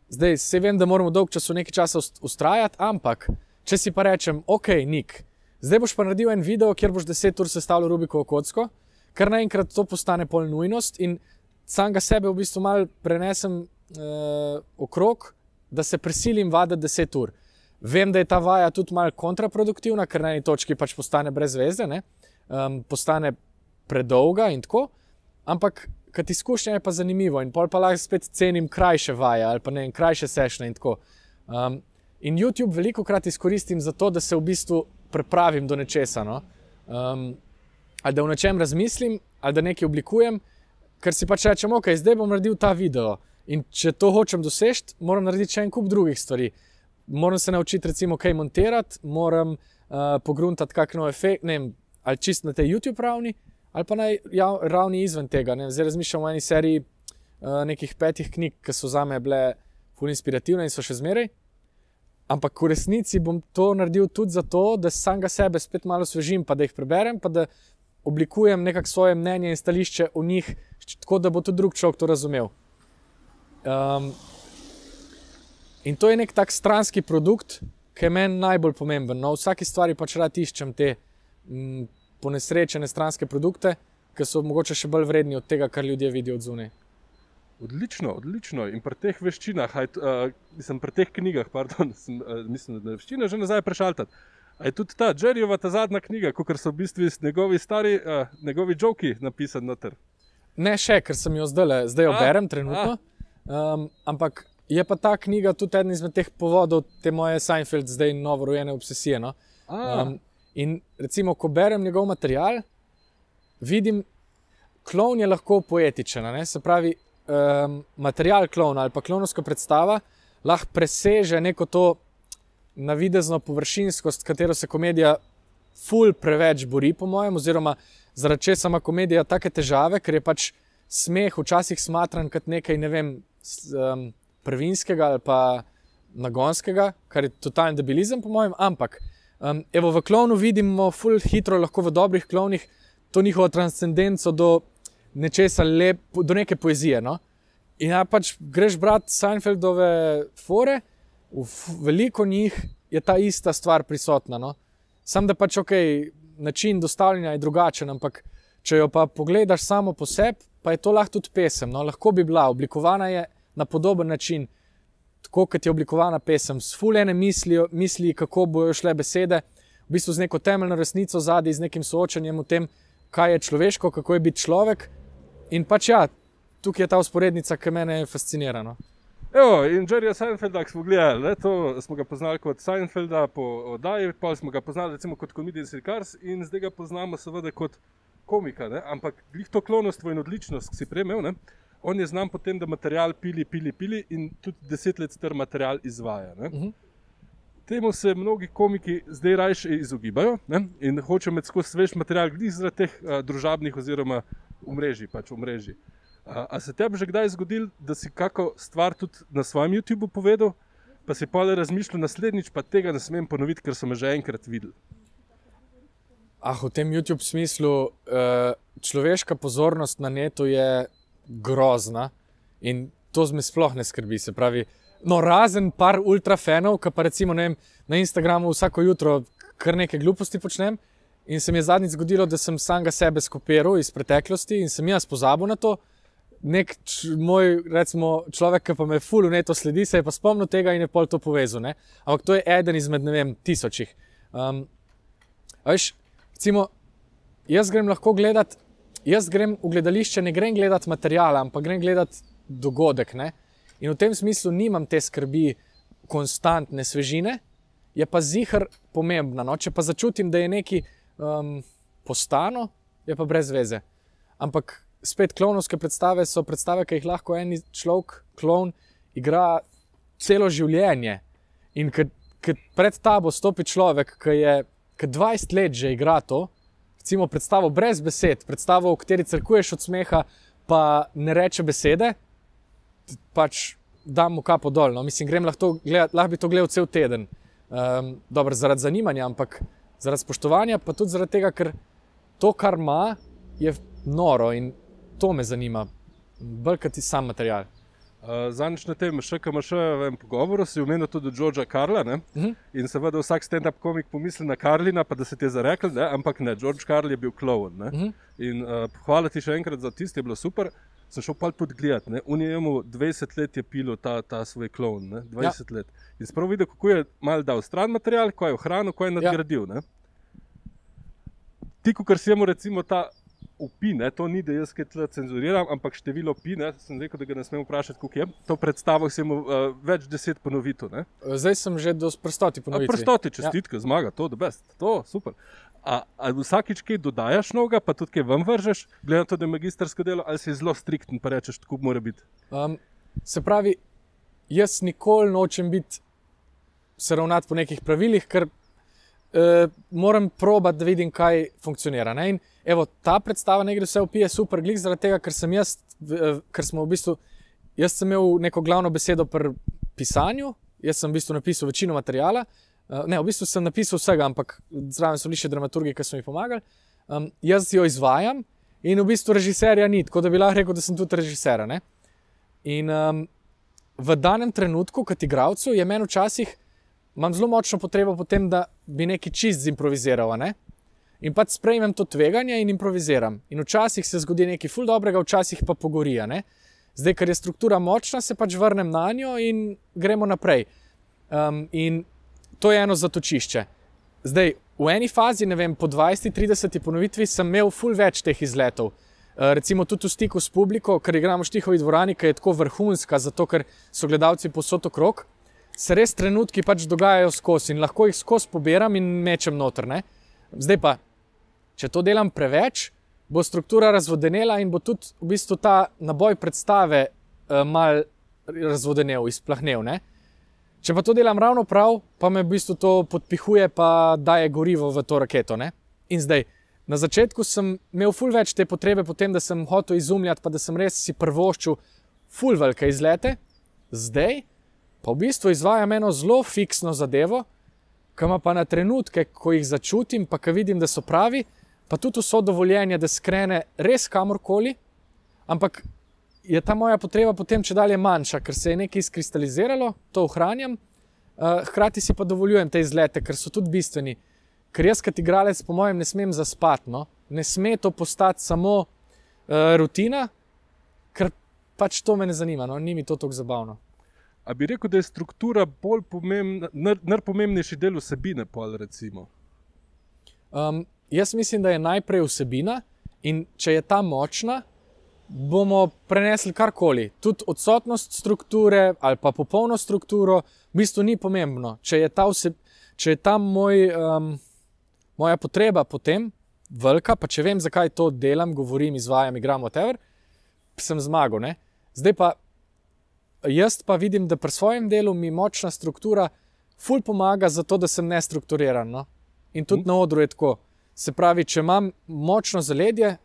Zdaj se vem, da moramo dolg čas v nekaj časa ust- ustrajati, ampak če si pa rečem, ok, Nik, zdaj boš pa naredil en video, kjer boš 10 ur sestavljal Rubikovo kocko, kar naenkrat to postane pol nujnost in samega sebe v bistvu mal prenesem uh, okrog, da se prisilim vaditi 10 ur. Vem, da je ta vaja tudi malo kontraproduktivna, ker na eni točki pač postane brez veze, um, postane predolga in tako. Ampak, kad izkušnja je pa zanimivo in pol pa lahko spet cenim krajše vaje ali pa ne krajše sešne in tako. Um, in YouTube veliko krat izkoristim za to, da se v bistvu pripravim do nečesa. No? Um, ali da v nečem razmislim, ali da nekaj oblikujem, ker si pač rečem, ok, zdaj bom naredil ta video. In če to hočem doseči, moram narediti še en kup drugih stvari. Moram se naučiti, recimo, kaj montirati, moram uh, pogruntati, kakšno nov efekt, ne vem, ali čist na tej YouTube ravni, ali pa na jav, ravni izven tega. Ne? Zdaj razmišljam o eni seriji uh, nekih petih knjig, ki so za me bile ful inspirativne in so še zmeraj. Ampak v resnici bom to naredil tudi zato, da samega sebe spet malo svežim, pa da jih preberem, pa da oblikujem nekako svoje mnenje in stališče o njih, tako da bo tudi drug človek to razumel. Um, in to je nek tak stranski produkt, ki je meni najbolj pomemben. No, vsaki stvari pač rad iščem te m, ponesrečene stranske produkte, ki so mogoče še bolj vredni od tega, kar ljudje vidijo od zunaj. Odlično, odlično. In pri teh veščinah, hajt, uh, mislim, pri teh knjigah, pardon, [LAUGHS] sem, uh, mislim, da je veščina že nazaj prešaltati. A je tudi ta Jerryjeva ta zadnja knjiga, kot so v bistvu njegovi stari, uh, njegovi joki napisani noter. Ne še, ker sem jo zdaj, zdaj jo berem trenutno. Um, ampak je pa ta knjiga tudi eden izmed teh povodov te moje Seinfeld, zdaj novorojene obsesije. No? Um, in recimo, ko berem njegov material, vidim, klon je lahko poetičen. Ne? Se pravi, um, material klona ali pa klonovska predstava lahko preseže neko to navidezno površinskost, katero se komedija ful preveč bori, po mojem, oziroma zaradi česa ima komedija take težave, ker je pač smeh včasih smatran kot nekaj, ne vem, um, prvinskega ali pa nagonskega, kar je totalni debilizem, po mojem. Ampak um, evo, v klonu vidimo ful hitro, lahko v dobrih klonih, to njihovo transcendenco do nečesa lepo, do neke poezije. No? In ja, pač greš brati Seinfeldove fore v veliko njih je ta ista stvar prisotna. No? Sam da pač ok, način dostavljanja je drugačen, ampak če jo pa pogledaš samo po sebi, pa je to lahko tudi pesem. No? Lahko bi bila oblikovana je na podoben način, tako kot je oblikovana pesem, s fulene misli, misli, kako bojo šle besede, v bistvu z neko temeljno resnico zadaj, z nekim soočanjem o tem, kaj je človeško, kako je biti človek. In pač ja, tukaj je ta usporednica, ki me fascinira. No? Evo, in Jerryja Seinfelda, smo gledali, le, to smo ga poznali kot Seinfelda po oddaji, pa smo ga poznali recimo kot Comedian Circars in zdaj ga poznamo seveda kot komika. Ne? Ampak glih to klonost in odličnost, ki si prejmel, ne? on je znan potem, da material pili, pili, pili in tudi deset let star material izvaja. Uh mhm. -huh. Temu se mnogi komiki zdaj raje izogibajo ne? in hočejo imeti skozi svež material, glih zaradi teh uh, družabnih oziroma omrežij. Pač omrežij. A, a se tebi že kdaj zgodilo, da si kako stvar tudi na svojem YouTubu povedal, pa si pa le razmišljal naslednjič, pa tega ne smem ponoviti, ker sem že enkrat videl? Ah, v tem YouTube smislu uh, človeška pozornost na netu je grozna in to me sploh ne skrbi. Se pravi, no, razen par ultrafenov, ki pa recimo vem, na Instagramu vsako jutro kar nekaj gluposti počnem. In se mi je zadnjič zgodilo, da sem samega sebe skopiral iz preteklosti in sem jaz pozabil na to nek č, moj, recimo, človek, ki pa me fully neto sledi, se je pa spomnil tega in je pol to povezal. Ne? Ampak to je eden izmed, ne vem, tisočih. Um, veš, recimo, jaz grem lahko gledat, jaz grem v gledališče, ne grem gledat materijala, ampak grem gledat dogodek. Ne? In v tem smislu nimam te skrbi konstantne svežine, je pa zihar pomembna. No? Če pa začutim, da je neki um, postano, je pa brez veze. Ampak spet klonovske predstave so predstave, ki jih lahko en človek, klon, igra celo življenje. In ker pred tabo stopi človek, ki je ki 20 let že igra to, recimo predstavo brez besed, predstavo, v kateri crkuješ od smeha, pa ne reče besede, pač dam mu kapo dol. No. Mislim, grem lahko, gledat, lahko bi to gledal cel teden. Um, dobro, zaradi zanimanja, ampak zaradi spoštovanja, pa tudi zaradi tega, ker to, kar ima, je noro in to me zanima, bolj kot sam material. Uh, Zadnjič na tem, še kam še v pogovoru, si omenil tudi Georgea Karla. Uh mhm. -huh. In seveda vsak stand-up komik pomisli na Karlina, pa da se ti je zarekel, ne? ampak ne, George Karl je bil klovn. Uh mhm. -huh. In uh, hvala ti še enkrat za tisto, je bilo super. Sem šel pa tudi gledat. Unijemu 20 let je pilo ta, ta svoj klovn, 20 ja. let. In spravo videl, kako je mal dal stran material, ko je ohranil, ko je ja. nadgradil. Ja. Ti, ko si jemo recimo ta upine, to ni, da jaz kaj tle cenzuriram, ampak število upine, sem rekel, da ga ne smem vprašati, koliko je. To predstavo sem mu uh, več deset ponovitev. Ne? Zdaj sem že do prstoti ponovil. Prstoti, čestitke, ja. zmaga, to je best, to je super. A, a vsakič, ki dodajaš noga, pa tudi, ki vam vržeš, glede na to, da je magistersko delo, ali si zelo striktni, pa rečeš, tako mora biti. Um, se pravi, jaz nikoli nočem biti se ravnati po nekih pravilih, ker uh, moram probati, da vidim, kaj funkcionira. Ne? In evo, ta predstava ne gre vse upije super, glik zaradi tega, ker sem jaz, uh, ker smo v bistvu, jaz sem imel neko glavno besedo pri pisanju, jaz sem v bistvu napisal večino materijala. Uh, ne, v bistvu sem napisal vsega, ampak zraven so bili še dramaturgi, ki so mi pomagali. Um, jaz jo izvajam in v bistvu režiserja ni, tako da bi lahko rekel, da sem tudi režiser. In um, v danem trenutku, kot igravcu, je meni včasih, imam zelo močno potrebo po tem, da bi nekaj čist zimproviziral. Ne? In pač sprejmem to tveganje in improviziram. In včasih se zgodi nekaj ful dobrega, včasih pa pogorija. Ne? Zdaj, ker je struktura močna, se pač vrnem na njo in gremo naprej. Um, in to je eno zatočišče. Zdaj, v eni fazi, ne vem, po 20-30 ponovitvi, sem imel ful več teh izletov. Uh, recimo tudi v stiku s publiko, ker igramo v Štihovi dvorani, ki je tako vrhunska, zato ker so gledalci posod okrog, se res trenutki pač dogajajo skozi in lahko jih skozi pobiram in mečem noter. Ne? Zdaj pa, če to delam preveč, bo struktura razvodenela in bo tudi v bistvu ta naboj predstave uh, mal razvodenel, izplahnel. Ne? Če pa to delam ravno prav, pa me v bistvu to podpihuje, pa daje gorivo v to raketo. Ne? In zdaj, na začetku sem imel ful več te potrebe, potem da sem hotel izumljati, pa da sem res si prvoščil ful velike izlete, zdaj pa v bistvu izvajam eno zelo fiksno zadevo, ki ima pa na trenutke, ko jih začutim, pa ki vidim, da so pravi, pa tudi vso dovoljenje, da skrene res kamorkoli, ampak je ta moja potreba potem če dalje manjša, ker se je nekaj izkristaliziralo, to ohranjam, uh, hkrati si pa dovoljujem te izlete, ker so tudi bistveni. Ker jaz, kot igralec, po mojem, ne smem zaspati. No? Ne sme to postati samo uh, rutina, ker pač to me ne zanima, no? ni mi to tako zabavno. A bi rekel, da je struktura bolj pomembna, najpomembnejši del vsebine, pol recimo? Um, jaz mislim, da je najprej vsebina, in če je ta močna, bomo prenesli karkoli. Tudi odsotnost strukture ali pa popolno strukturo, v bistvu ni pomembno. Če je ta, vse, če je ta moj, um, moja potreba potem velika, pa če vem, zakaj to delam, govorim, izvajam, igram, whatever, sem zmagal. Ne? Zdaj pa jaz pa vidim, da pri svojem delu mi močna struktura ful pomaga, zato da sem nestrukturiran. No? In tudi mm. na odru je tako. Se pravi, če imam močno zaledje,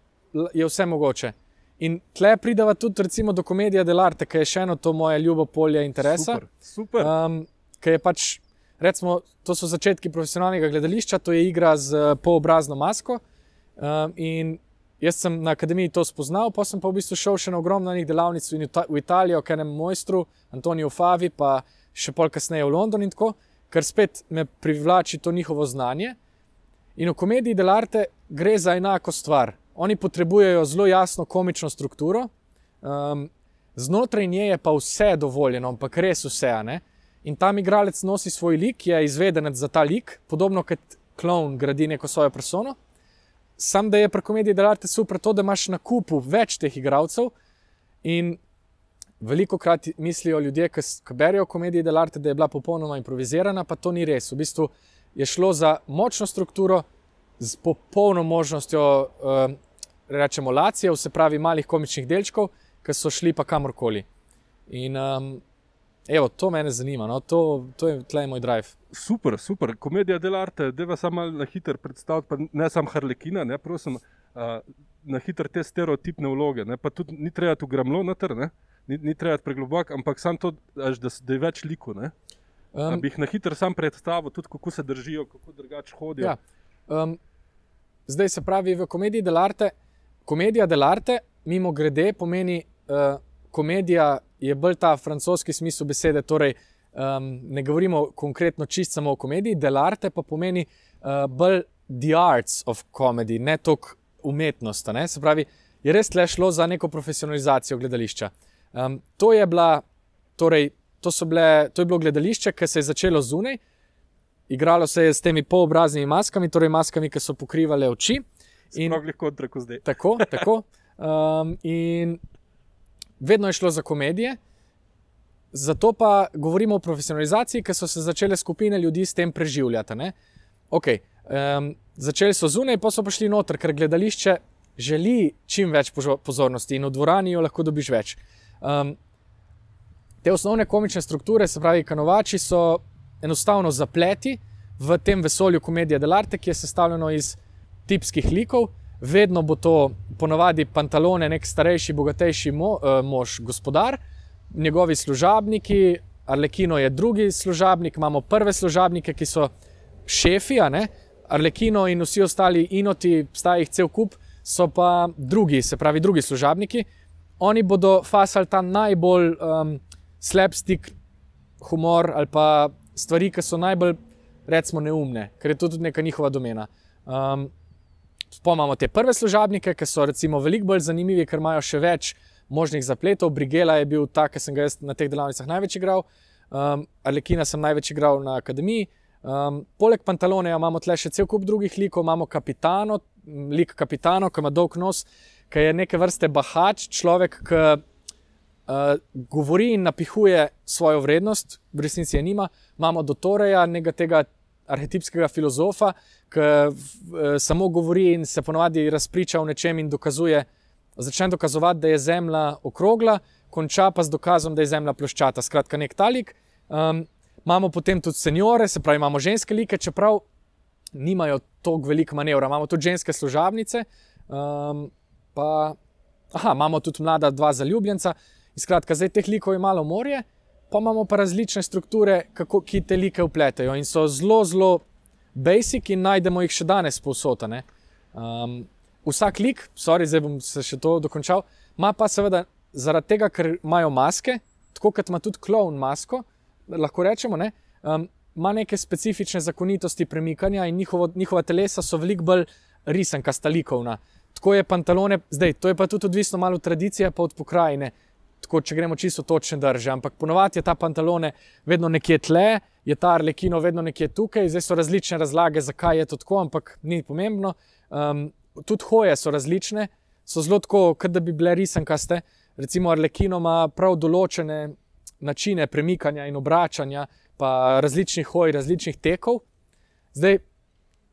je vse mogoče. In tle prideva tudi recimo, do komedije Delarte, ki je še eno to moje ljubo polje interesa. Super. super. Um, Ker je pač, recimo, to so začetki profesionalnega gledališča, to je igra z uh, poobrazno masko. Um, in jaz sem na akademiji to spoznal, pa sem pa v bistvu šel še na ogromno delavnic v, v Italijo, k enem mojstru, Antoniju Favi, pa še pol kasneje v London in tako, ker spet me privlači to njihovo znanje. In v komediji Delarte gre za enako stvar. Oni potrebujejo zelo jasno komično strukturo, um, znotraj nje je pa vse dovoljeno, ampak res vse. Ne? In tam igralec nosi svoj lik, je izvedenec za ta lik, podobno kot klon gradi neko svojo persono. Sam da je pri komediji delati super to, da imaš na kupu več teh igralcev. Veliko krat mislijo ljudje, ki berijo komedije delati, da je bila popolnoma improvizirana, pa to ni res. V bistvu je šlo za močno strukturo z popolno možnostjo. Uh, rečemo, lacijev, se pravi malih komičnih delčkov, ki so šli pa kamorkoli. In um, evo, to me zanima, no? to, to je tleh moj drive. Super, super, komedija delarte, da vas samo na hiter predstavljati, pa ne samo harlekina, ne prosim. Uh, Na hitro te stereotipne vloge, ne? pa tudi ni treba tu gramlo noter, ni, ni treba pregloboko, ampak samo to, až, da, da je več liko. Um, bi jih na hitro sam predstavil, tudi kako se držijo, kako drugače hodijo. Ja. Um, zdaj se pravi, v komediji delarte, Komedija dell'arte, mimo grede, pomeni uh, komedija, je bolj ta francoski smisel besede. Torej, um, ne govorimo konkretno čist samo o komediji, dell'arte pa pomeni uh, bolj the arts of comedy, ne toliko umetnost. Ne? Se pravi, je res le šlo za neko profesionalizacijo gledališča. Um, to, je bila, torej, to, bile, to je bilo gledališče, ki se je začelo zunaj. Igralo se je s temi polobraznimi maskami, torej maskami, ki so pokrivale oči. In lahko kot reko zdaj. Tako, [LAUGHS] tako. Um, in vedno je šlo za komedije. Zato pa govorimo o profesionalizaciji, ker so se začele skupine ljudi s tem preživljati. Okay. Um, začeli so zunaj, pa so prišli noter, ker gledališče želi čim več pozornosti in v dvorani jo lahko dobiš več. Um, te osnovne komične strukture, se pravi, kanovači, so enostavno zapleti v tem vesolju komedije Delarte, ki je sestavljeno iz tipskih likov, vedno bo to ponovadi pantalone, nek starejši, bogatejši mo, uh, mož, gospodar, njegovi služabniki, Arlekino je drugi služabnik, imamo prve služabnike, ki so šefi, Arlekino in vsi ostali inoti, sta jih cel kup, so pa drugi, se pravi, drugi služabniki. Oni bodo fasali ta najbolj um, slabstik humor ali pa stvari, ki so najbolj, recimo, neumne, ker je to tudi neka njihova domena. Um, Spomnimo te prve služabnike, ki so recimo veliko bolj zanimivi, ker imajo še več možnih zapletov. Brigela je bil ta, ki sem ga na teh delavnicah največ igral, um, Alekina sem največ igral na akademiji. Um, poleg Pantaloneja imamo tle še cel kup drugih likov, imamo kapitano, lik kapitano, ki ima dolg nos, ki je neke vrste bahač, človek, ki uh, govori in napihuje svojo vrednost, v resnici je nima. Imamo Dotoreja, nekega tega arhetipskega filozofa, ki uh, samo govori in se ponovadi razpriča o nečem in dokazuje, začne dokazovati, da je Zemlja okrogla, konča pa z dokazom, da je Zemlja ploščata. Skratka, nek talik. Um, imamo potem tudi seniore, se pravi, imamo ženske like, čeprav nimajo tako veliko manevra. Imamo tudi ženske služabnice, um, pa aha, imamo tudi mlada dva zaljubljenca. In skratka, zdaj teh likov je malo morje, pa imamo pa različne strukture, kako, ki te like upletejo in so zelo, zelo basic in najdemo jih še danes posotane. Um, vsak lik, sorry, zdaj bom se še to dokončal, ima pa seveda zaradi tega, ker imajo maske, tako kot ima tudi klovn masko, lahko rečemo, ne, um, ima neke specifične zakonitosti premikanja in njihovo, njihova telesa so veliko bolj risanka, stalikovna. Tako je pantalone, zdaj to je pa tudi odvisno malo od tradicije, pa od pokrajine. Tako, če gremo čisto točne drže, ampak ponovadi je ta pantalone vedno nekje tle, je ta arlekino vedno nekje tukaj, zdaj so različne razlage, zakaj je to tako, ampak ni pomembno. Um, tudi hoje so različne, so zelo tako, kot da bi bile risankaste. Recimo, arlekino ima prav določene načine premikanja in obračanja, pa različnih hoj, različnih tekov. Zdaj,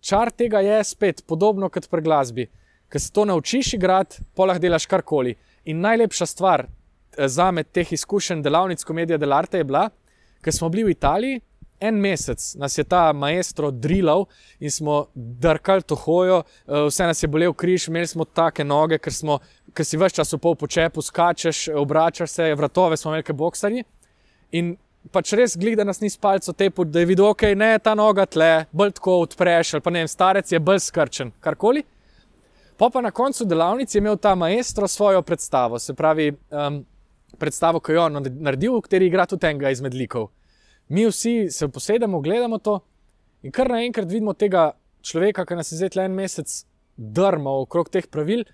čar tega je spet podobno kot pri glasbi. Ker se to naučiš igrati, polah delaš karkoli. In najlepša stvar za me teh izkušenj delavnic komedije Delarte je bila, ker smo bili v Italiji. En mesec nas je ta maestro drillal in smo drkali to hojo, eh, vse nas je bolel križ, imeli smo take noge, ker, smo, ker si več časa v počepu, skačeš, obračaš se, vratove smo velike boksarji. In pač res gleda nas ni spalco tepu, da je videl, ok, ne ta noga tle, bolj tako odpreš, ali pa ne vem, starec je bolj skrčen, karkoli. Pa pa na koncu delavnice je imel ta maestro svojo predstavo, se pravi, um, predstavo, ki jo je on naredil, v kateri igra tudi enega izmed likov. Mi vsi se posedemo, gledamo to in kar naenkrat vidimo tega človeka, ki nas je zdaj le en mesec drmal okrog teh pravil,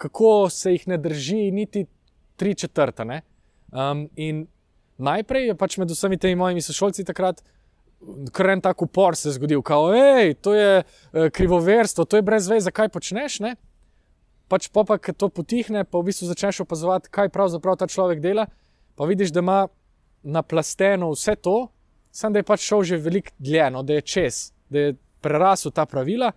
kako se jih ne drži, niti tri četrtine. Um, in najprej je pač med vsemi temi mojimi sošolci takrat kar en tak upor se zgodil, kao, hej, to je eh, krivoverstvo, to je brez veze, zakaj počneš. Ne? Pač pa, pa, ki to potihne, pa v bistvu začneš opazovati, kaj pravzaprav ta človek dela. Pa vidiš, da ima naplasteno vse to, samo da je pač šel že veliko dlje, no, da je čez, da je prerasel ta pravila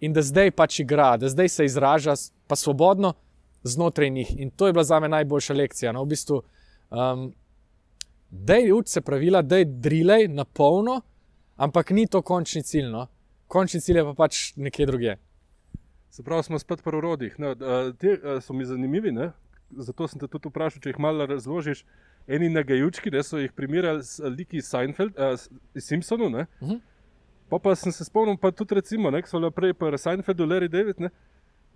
in da zdaj pač igra, da zdaj se izraža pa svobodno znotraj njih. In to je bila za me najboljša lekcija. No, v bistvu, um, da je uč se pravila, da je drilej na polno, ampak ni to končni cilj. No? Končni cilj je pa pač nekje drugje. Se pravi, smo spet pri urodih. No, te so mi zanimivi, ne? zato sem te tudi vprašal, če jih malo razložiš. Eni nagajučki, da so jih primerjali z liki Seinfeld, uh, Simpsonu. Uh -huh. Pa, pa sem se spomnil, pa tudi recimo, ne, so le prej pri Seinfeldu, Larry David. Ne?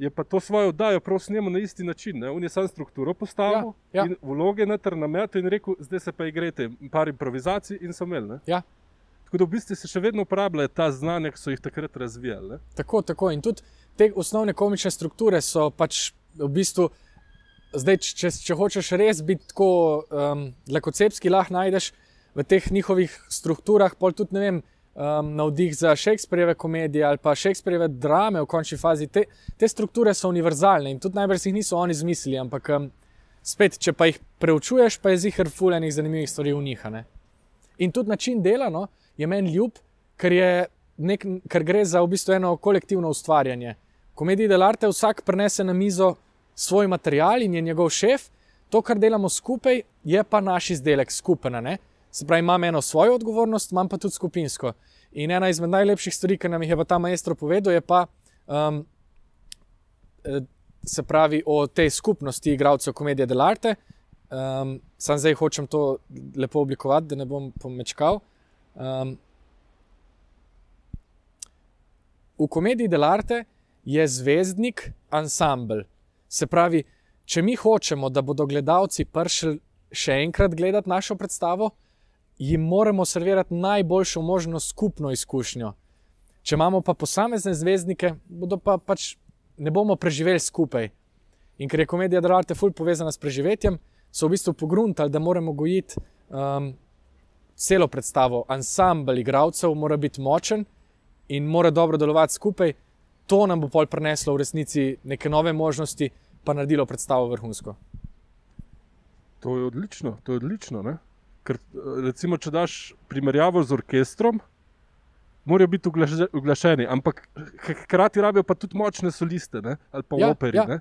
je pa to svojo oddajo prav snemo na isti način. Ne? On je sam strukturo postavil, ja, ja. vloge na ternametu in rekel, zdaj se pa igrate, par improvizacij in so imeli. Ja. Tako da v bistvu se še vedno uporabljajo ta znanja, ki so jih takrat razvijali. Ne? Tako, tako. In tudi te osnovne komične strukture so pač v bistvu. Zdaj, če, če hočeš res biti tako um, lekocepski, lahko najdeš v teh njihovih strukturah, pol tudi ne vem, um, navdih za Shakespeareove komedije ali pa Shakespeareove drame v končni fazi. Te, te strukture so univerzalne in tudi najbrž jih niso oni izmislili, ampak um, spet, če pa jih preučuješ, pa je zihar fulejnih zanimivih stvari v njih. Ne? In tudi način dela no, je meni ljub, ker, nek, ker gre za v bistvu eno kolektivno ustvarjanje. Komediji delarte vsak prenese na mizo svoj material in je njegov šef, to, kar delamo skupaj, je pa naš izdelek skupaj. Se pravi, imam eno svojo odgovornost, imam pa tudi skupinsko. In ena izmed najlepših stvari, ki nam jih je ta maestro povedal, je pa, um, se pravi, o tej skupnosti igralcev komedije Delarte. Um, sam zdaj hočem to lepo oblikovati, da ne bom pomečkal. Um, v komediji Delarte je zvezdnik ansambl. Se pravi, če mi hočemo, da bodo gledalci prišli še enkrat gledati našo predstavo, jim moramo servirati najboljšo možno skupno izkušnjo. Če imamo pa posamezne zvezdnike, bodo pa pač ne bomo preživeli skupaj. In ker je komedija Delarte fulj povezana s preživetjem, so v bistvu pogruntali, da moramo gojiti um, celo predstavo. Ansambl igralcev mora biti močen in mora dobro delovati skupaj. To nam bo pol prineslo v resnici neke nove možnosti, pa naredilo predstavo vrhunsko. To je odlično, to je odlično. Ne? Ker, recimo, če daš primerjavo z orkestrom, morajo biti uglašeni, ampak hkrati rabijo pa tudi močne soliste ne? ali pa Ja, operi. ja. Ne?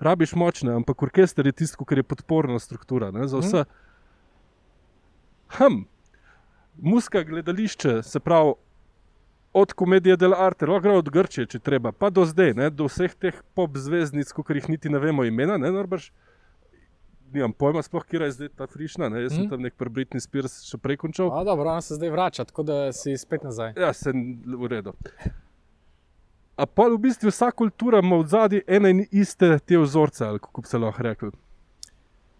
Rabiš močne, ampak orkester je tisto, kar je podporna struktura ne? za vse. Hm, muska gledališče, se pravi. Od komedije del arte, lahko gre od Grčije, če treba, pa do zdaj, ne, do vseh teh pop zvezdnic, kot jih niti ne vemo imena, ne, Norbrž. Nimam pojma, sploh kje je zdaj ta frišna. Ne? Jaz sem Mhm. tam nek pri Britney Spears še prej končal. A, dobro, ona se zdaj vrača, tako da si spet nazaj. Ja, se v redu. A pa v bistvu vsa kultura ima v zadnji ene in iste te vzorce, ali kako bi se lahko rekel.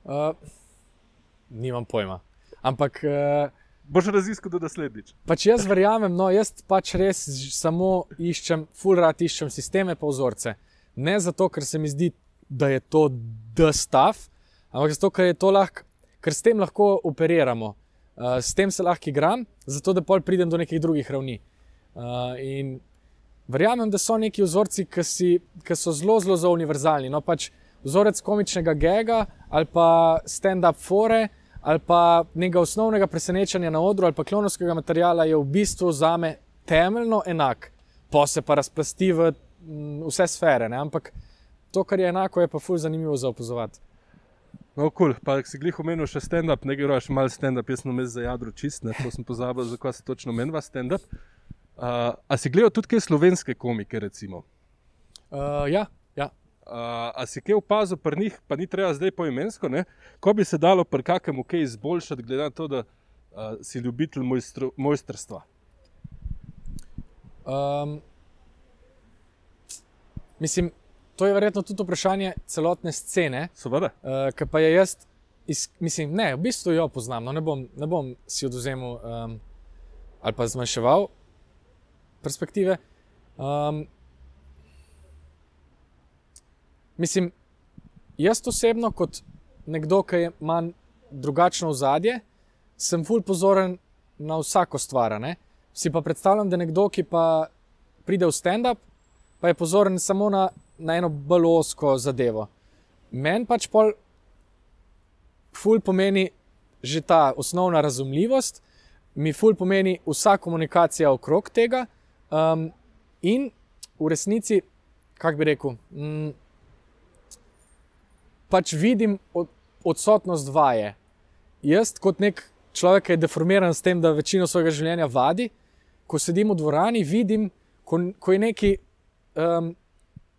Uh, nimam pojma. Ampak uh, Boš raziskal do naslednjič. pač jaz verjamem, no, jaz pač res samo iščem, fulrat iščem sisteme pa vzorce. Ne zato, ker se mi zdi, da je to stuff, ampak zato, ker lahko, ker s tem lahko operiramo. Uh, s tem se lahko igram, zato da pol pridem do nekih drugih ravni. Uh, in verjamem, da so neki vzorci, ki, si, ki so zelo, zelo, zelo univerzalni. No, pač vzorec komičnega gega ali pa stand-up fore. Ali pa nekega osnovnega presenečenja na odru, ali pa klonovskega materiala, je v bistvu za me temeljno enak, pa se pa razplasti v mm, vse sfere. Ne? Ampak to, kar je enako, je pa fulj zanimivo za opazovati. No, kul, cool. pa si glih omenil še stand-up, ne greš malo stand-up, jaz sem vmes za jadro čist, ne, to sem pozabil, zakaj se točno menva stand-up. Uh, a si gledal tudi kaj slovenske komike, recimo? Uh, ja. Uh, a si kaj opazil pri njih, pa ni treba zdaj poimensko, ne? ko bi se dalo pri kakemu kaj izboljšati, glede na to, da uh, si ljubitelj mojstro, mojstrstva. Um, mislim, to je verjetno tudi vprašanje celotne scene, Seveda. uh, ki pa je jaz, iz, mislim, ne, v bistvu jo poznam, no, ne, bom, ne bom si oduzemal um, ali pa zmanjševal perspektive. Um, mislim, jaz osebno, kot nekdo, ki ima drugačno ozadje, sem fulj pozoren na vsako stvar. ne. Si pa predstavljam, da nekdo, ki pa pride v stand-up, pa je pozoren samo na, na eno bolj osko zadevo. Meni pač pol ful pomeni že ta osnovna razumljivost, mi ful pomeni vsa komunikacija okrog tega, um, in v resnici, kako bi rekel, mm, pač vidim od, odsotnost vaje. Jaz, kot nek človek, ki je deformiran s tem, da večino svojega življenja vadi, ko sedim v dvorani, vidim, ko, ko je nekaj um,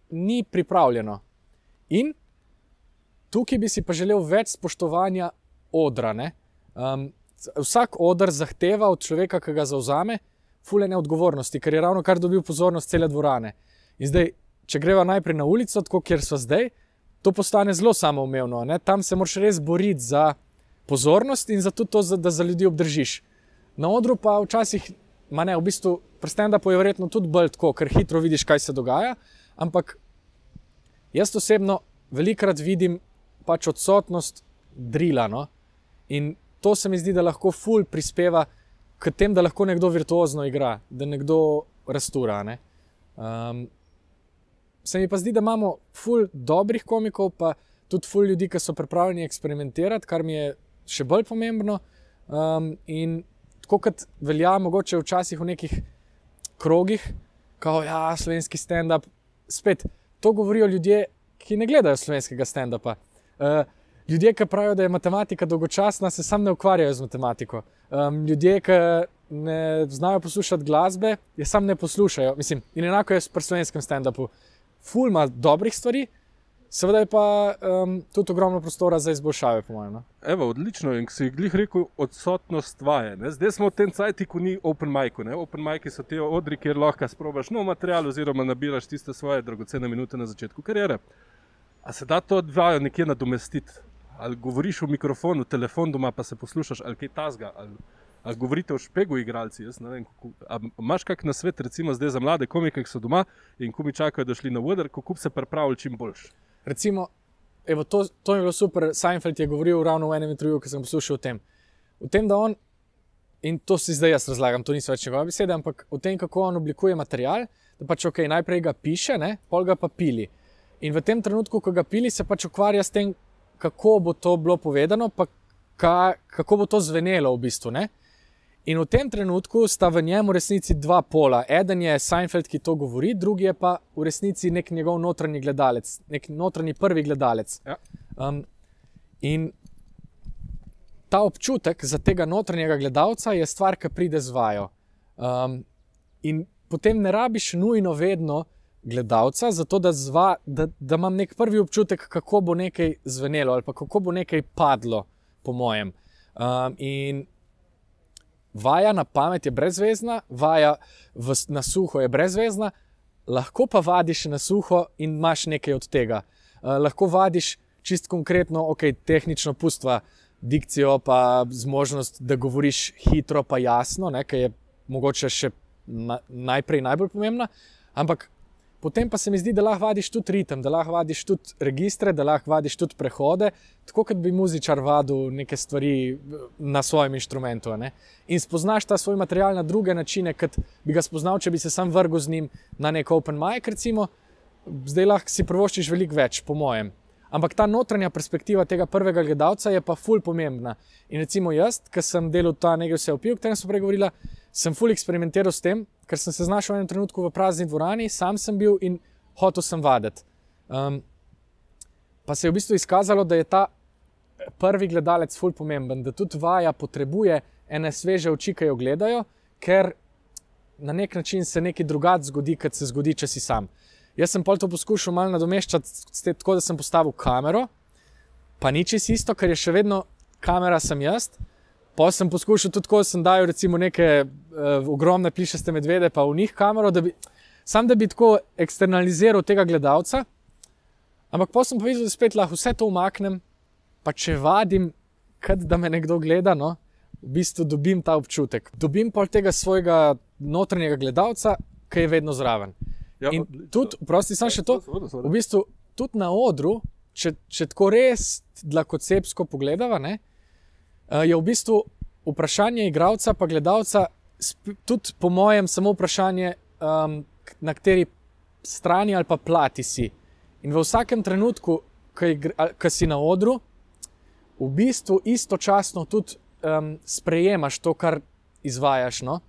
ni pripravljeno. In tukaj bi si pa želel več spoštovanja odra. ne. Um, vsak odr zahteva od človeka, ki ga zauzame, fulene odgovornosti, ker je ravno kar dobil pozornost cele dvorane. In zdaj, če greva najprej na ulico, tako kjer smo zdaj, to postane zelo samoumevno. Tam se moraš res boriti za pozornost in za to, da za ljudi obdržiš. Na odru pa včasih, ne, v bistvu, prsten da pa je verjetno tudi bolj tako, ker hitro vidiš, kaj se dogaja. Ampak jaz osebno velikrat vidim pač odsotnost drila. No? In to se mi zdi, da lahko ful prispeva k temu, da lahko nekdo virtuozno igra, da nekdo rastura. Ne? Um, se mi pa zdi, da imamo ful dobrih komikov, pa tudi ful ljudi, ki so pripravljeni eksperimentirati, kar mi je še bolj pomembno. Um, in tako kot velja, mogoče včasih v nekih krogih, kot ja, slovenski stand-up, spet to govorijo ljudje, ki ne gledajo slovenskega stand-upa. Uh, ljudje, ki pravijo, da je matematika dolgočasna, se sam ne ukvarjajo z matematiko. Um, ljudje, ki ne znajo poslušati glasbe, je sam ne poslušajo. Mislim, in enako je pri slovenskem stand-upu. Ful ima dobrih stvari, Seveda je pa um, tudi ogromno prostora za izboljšave, po mojem. No? Evo, odlično. In si glih rekel, odsotnost vaje. Ne? Zdaj smo v tem cajtu, ko ni open mic. Open mic so te odri, kjer lahko sprobaš nov material oziroma nabiraš tiste svoje dragocene minute na začetku kariere. A se da to odvajo nekje nadomestiti? Ali govoriš v mikrofon, v telefon doma, pa se poslušaš, ali kaj tasga. Ali... A govorite o špegu, igralci. Imáš kak na svet, recimo zdaj za mlade komike, ki so doma in ko mi čakajo, da šli na voder, kako se pripravijo čim boljš? Recimo, evo, to, to je bilo super. Seinfeld je govoril ravno v enem intervjuju, ki sem poslušal o tem. V tem, da on, in to si zdaj jaz razlagam, to niso več njegove besede, ampak o tem, kako on oblikuje material, da pač ok, najprej ga piše, ne, pol ga pa pili. In v tem trenutku, ko ga pili, se pač ukvarja s tem, kako bo to bilo povedano, pa ka, kako bo to zvenelo v bistvu. Ne? In v tem trenutku sta v njemu v resnici dva pola. Eden je Seinfeld, ki to govori, drugi je pa v resnici nek njegov notranji gledalec, nek notranji prvi gledalec. Ja. Um, in ta občutek za tega notranjega gledalca je stvar, ki pride z vajo. Um, in potem ne rabiš nujno vedno gledalca, zato da, zva, da, da imam nek prvi občutek, kako bo nekaj zvenelo ali kako bo nekaj padlo, po mojem. Um, in Vaja na pamet je brezvezna, vaja v, na suho je brezvezna, lahko pa vadiš na suho in imaš nekaj od tega. Uh, lahko vadiš čist konkretno, ok, tehnično pustva, dikcijo, pa zmožnost, da govoriš hitro, pa jasno, ki je mogoče še na, najprej najbolj pomembna. Ampak Potem pa se mi zdi, da lahko vadiš tudi ritem, da lahko vadiš tudi registre, da lahko vadiš tudi prehode, tako kot bi muzičar vadil neke stvari eh, na svojem inštrumentu. Ne? In spoznaš ta svoj material na druge načine, kot bi ga spoznal, če bi se sam vrgel z njim na nek open mic, recimo. Zdaj lahko si prvoščiš veliko več, po mojem. Ampak ta notranja perspektiva tega prvega gledalca je pa ful pomembna. In recimo jaz, ki sem delal ta nekaj vse opil, o katerem smo pregovorili, sem ful eksperimentiral s tem, ker sem se znašel v enem trenutku v prazni dvorani, sam sem bil in hotel sem vaditi. Um, pa se je v bistvu izkazalo, da je ta prvi gledalec ful pomemben, da tudi vaja potrebuje ene sveže oči, ki jo gledajo, ker na nek način se nekaj drugače zgodi, kot se zgodi, če si sam. Jaz sem pol to poskušal malo nadomeščati tako, da sem postavil kamero, pa ni čisto isto, ker je še vedno kamera sem jaz. Pa sem poskušal tudi tako, da sem dal recimo neke uh, ogromne plišaste medvede, pa v njih kamero, da bi, sam da bi tako eksternaliziral tega gledalca. Ampak pa sem povedal, da spet lahko vse to umaknem, pa če vadim, kad da me nekdo gleda, no, v bistvu dobim ta občutek. Dobim pa tega svojega notranjega gledalca, ki je vedno zraven. Ja, In odlično. tudi, prosti, sem še to. V bistvu tudi na odru, če, če tako res dlakocepsko pogledava, ne, eh, je v bistvu vprašanje igralca in gledalca, tudi po mojem, samo vprašanje, um, na kateri strani ali pa plati si. In v vsakem trenutku, ki si na odru, v bistvu istočasno tudi um, sprejemaš to, kar izvajaš. No?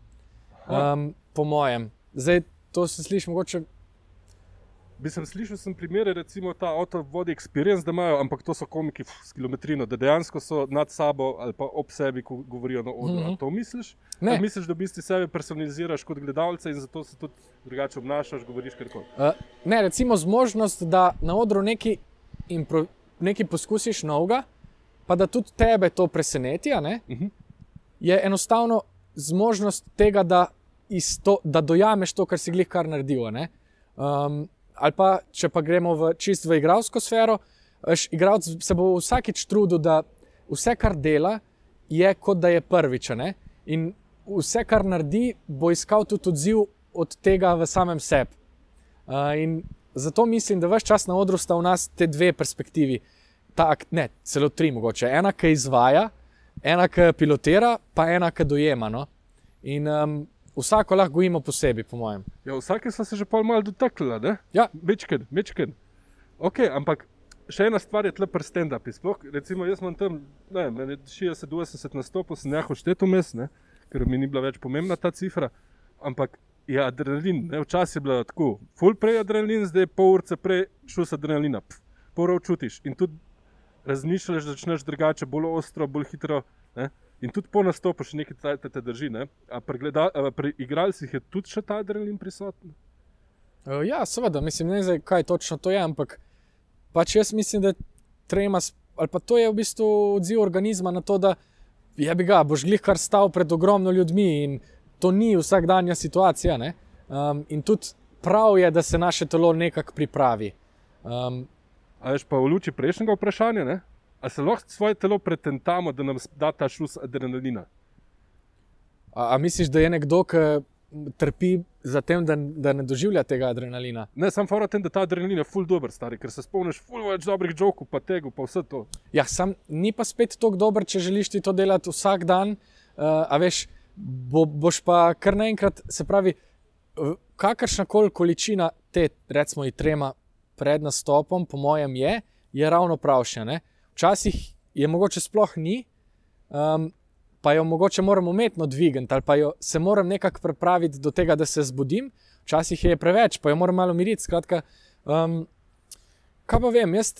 Um, po mojem. Zdaj, to se sliši mogoče Bi sem slišal sem primere, recimo ta avto vodi experience, da imajo, ampak to so komiki f, s kilometrino, da dejansko so nad sabo ali pa ob sebi, ko govorijo na odru. Mm Mhm. -hmm. To misliš? Ne. Ali misliš, da v bistvu sebe personaliziraš kot gledalca in zato se tudi drugače obnašaš, govoriš kar koli. Uh, ne, recimo zmožnost, da na odru nekaj, impro, nekaj poskusiš novega, pa da tudi tebe to preseneti, Uh -huh. je enostavno zmožnost tega, da, to, da dojameš to, kar si glih kar naredil. Um, ali pa, če pa gremo v čist v igralsko sfero, veš, igralec se bo vsakič trudil, da vse, kar dela, je kot da je prvič. In vse, kar naredi, bo iskal tudi odziv od tega v samem sebi. Uh, in zato mislim, da vse čas na odru sta v nas te dve perspektivi. Ta, ne, celo tri, mogoče. Ena, ki izvaja, ena, ki pilotira, pa ena, ki dojema. No? In um, vsako lahko gojimo posebej, po mojem. Ja, vsake so se že pol malo dotaknili, ne? Ja, Mečken, mečken. Ok, ampak še ena stvar je tle pri stand-upi. Sploh, recimo, jaz imam tam, ne vem, meni je 60-80 nastopov, sem jih odštetil mes, ne? ker mi ni bila več pomembna ta cifra. Ampak je adrenalin, ne? včasih je bilo tako, full prej adrenalin, zdaj pol urce prej šus adrenalina, pf, ur čutiš in tudi razmišljaš, začneš drugače, bolj ostro, bolj hitro. Ne? In tudi po nastopu še nekaj cajt te drži. Ne? A pri, gleda, a pri igralcih je tudi še ta adrenalin prisoten? Uh, ja, seveda, mislim, ne vem, kaj točno to je, ampak pač jaz mislim, da trema, ali pa to je v bistvu odziv organizma na to, da je bi ga, boš glih kar stal pred ogromno ljudmi in to ni vsakdanja situacija. ne. Um, in tudi prav je, da se naše telo nekako pripravi. Um, A veš pa v luči prejšnjega vprašanja, ne? A se lahko svoje telo pretentamo, da nam da ta šus adrenalina? a, a misliš, da je nekdo, ki trpi za tem, da, da ne doživlja tega adrenalina? Ne, sam fora tem, da ta adrenalin je full dober, stari, ker se spomniš full več dobrih jokov, pa tega, pa vse to. Ja, sam ni pa spet tako dober, če želiš ti to delati vsak dan. Uh, a veš, bo, boš pa kar naenkrat, se pravi, kakršna koli količina te, recimo, trema pred nastopom, po mojem, je, je ravno pravšnja. Včasih je mogoče sploh ni, um, pa jo mogoče moram umetno dvigati ali pa jo se moram nekako pripraviti do tega, da se zbudim. Včasih je preveč, pa jo moram malo miriti. Skratka, um, kaj pa vem, jaz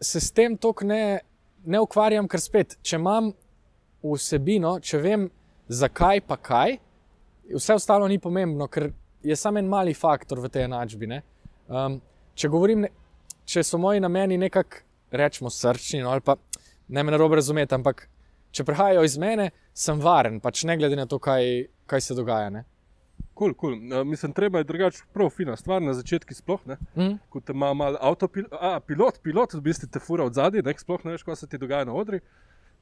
se s tem toliko ne, ne ukvarjam, ker spet, če imam vsebino, če vem, zakaj pa kaj, vse ostalo ni pomembno, ker je samo en mali faktor v tej enačbi. ne. Um, če govorim, ne, če so moji nameni nekako, rečemo, srčni, no, ali pa ne me narobe razumeti, ampak če prihajajo iz mene, sem varen, pač ne glede na to, kaj, kaj se dogaja. ne. Kul, cool, cool. uh, mislim, treba je drugače prav fina stvar na začetku sploh. Ne? Mm. Ko te ima malo avtopilot, a, pilot, pilot, v bistvu te fura od zadaj, ne sploh ne veš, kaj se ti dogaja na odri.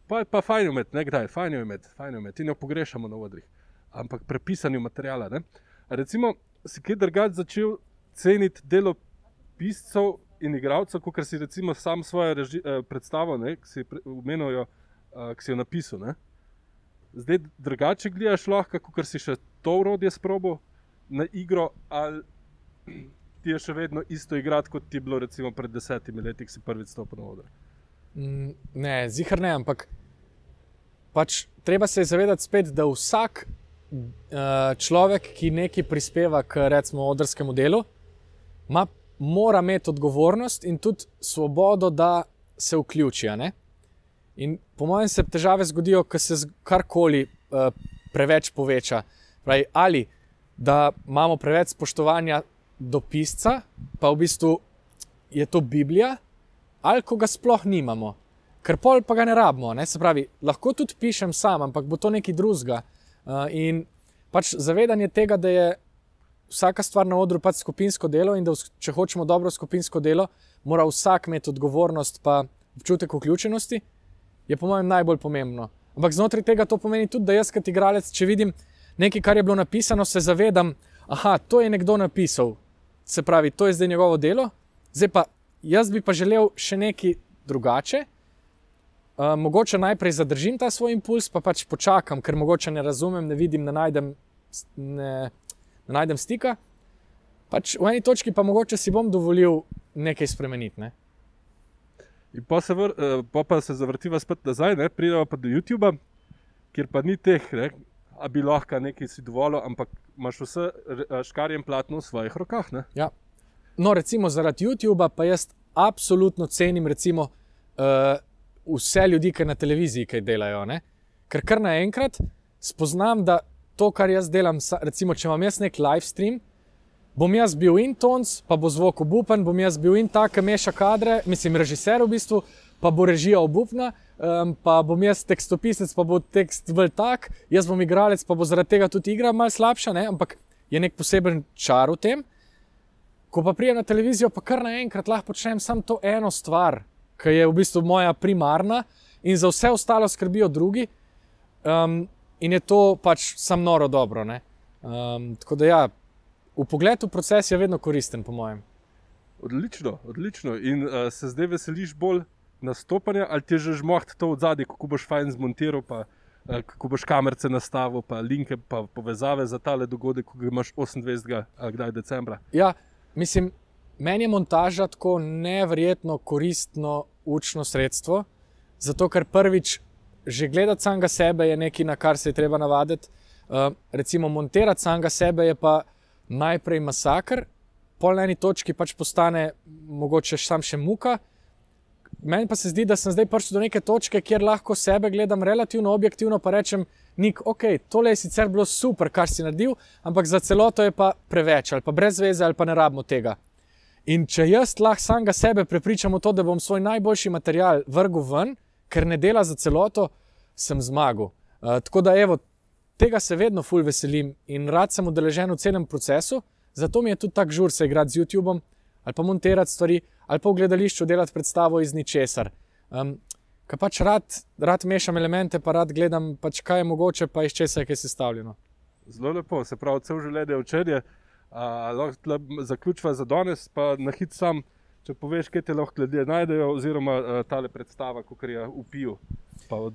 Pa je pa fajn imeti, nekdaj, fajn je fajn je imeti, in jo pogrešamo na odrih. Ampak prepisanju materijala. Ne? Recimo, si kaj drugače začel ceniti delo piscev in igralcev, kot si recimo sam svojo reži, eh, predstavo, ne, ki si umenijo, eh, ki si jo napisal. Ne? Zdaj drugače gledaš lahko, kot si še to urodje sprobo na igro, ali ti je še vedno isto igrati, kot ti je bilo recimo pred desetimi leti, ko si prvič stopil na oder. Mm, Ne, zihar ne, ampak pač treba se zavedati spet, da vsak uh, človek, ki nekaj prispeva k recimo odrskemu delu, ima, mora imeti odgovornost in tudi svobodo, da se vključi. In po mojem se težave zgodijo, ko se karkoli uh, preveč poveča. Pravi, ali da imamo preveč spoštovanja do pisca, pa v bistvu je to Biblija, ali ko ga sploh nimamo, ker pol pa ga ne rabimo. Ne? Se pravi, lahko tudi pišem sam, ampak bo to nekaj drugega. Uh, in pač zavedanje tega, da je vsaka stvar na odru pač skupinsko delo in da če hočemo dobro skupinsko delo, mora vsak imeti odgovornost in občutek vključenosti, je po mojem najbolj pomembno. Ampak znotraj tega to pomeni tudi, da jaz kot igralec, če vidim nekaj, kar je bilo napisano, se zavedam, da to je nekdo napisal. Se pravi, to je zdaj njegovo delo, zdaj pa jaz bi pa želel še nekaj drugače. Uh, mogoče najprej zadržim ta svoj impuls, pa pač počakam, ker mogoče ne razumem, ne vidim, ne najdem, ne, ne najdem stika. Pač v eni točki pa mogoče si bom dovolil nekaj spremeniti. Ne? In pa se, vr, eh, pa pa se zavrtiva spet nazaj, ne, pridemo pa do YouTuba, kjer pa ni teh, ne, a bi lahko nekaj si dovolil, ampak imaš vse eh, škarje in platno v svojih rokah. Ne. Ja. No, recimo zaradi YouTuba pa jaz absolutno cenim recimo, uh, vse ljudi, ki na televiziji kaj delajo. Ne? Ker kar naenkrat spoznam, da to, kar jaz delam, recimo, če imam jaz nek live stream, bom jaz bil in tons, pa bo zvok obupen, bom jaz bil in ta, ki meša kadre, mislim, režiser v bistvu, pa bo režija obupna, um, pa bom jaz tekstopisec, pa bo tekst bolj tak, jaz bom igralec, pa bo zaradi tega tudi igra malce slabša, ne? ampak je nek poseben čar v tem. Ko pa prijem na televizijo, pa kar naenkrat lahko počnem samo to eno stvar, ki je v bistvu moja primarna, in za vse ostalo skrbijo drugi. Um, in je to pač sam noro dobro. ne. Um, tako da ja, v pogledu proces je vedno koristen, po mojem. Odlično, odlično. In uh, se zdaj veseliš bolj nastopanja, ali ti je že žmoht to od zadaj, kako boš fajn zmontiral, pa uh, kako boš kamerce nastavil, pa linke, pa povezave za tale dogodek, ko ga imaš 28. Uh, kdaj decembra. Ja, mislim, meni je montaža tako neverjetno koristno učno sredstvo, zato ker prvič že gledati samega sebe je nekaj, na kar se je treba navaditi. Uh, recimo, montirati samega sebe je pa najprej masakr, pol na eni točki pač postane mogoče sam še muka. Meni pa se zdi, da sem zdaj prišel do neke točke, kjer lahko sebe gledam relativno objektivno, pa rečem, Nik, ok, tole je sicer bilo super, kar si naredil, ampak za celoto je pa preveč, ali pa brez veze, ali pa ne rabimo tega. In če jaz lahko samega sebe prepričam v to, da bom svoj najboljši material vrgel ven, ker ne dela za celoto, sem zmagal. Uh, tako da, evo, tega se vedno ful veselim in rad sem udeležen v celem procesu, zato mi je tudi tako žur se igrati z YouTubeom ali pa montirati stvari ali pa v gledališču delati predstavo iz ničesar. Um, Kaj pač rad, rad mešam elemente, pa rad gledam, pač kaj je mogoče, pa iz česa je sestavljeno. Zelo lepo, se pravi, vse življenje včeraj. Lahko zaključiva za danes, pa na hit sam, če poveš, kje te lahko ljudje najdejo, oziroma ta predstava, kot je v Piju. Od...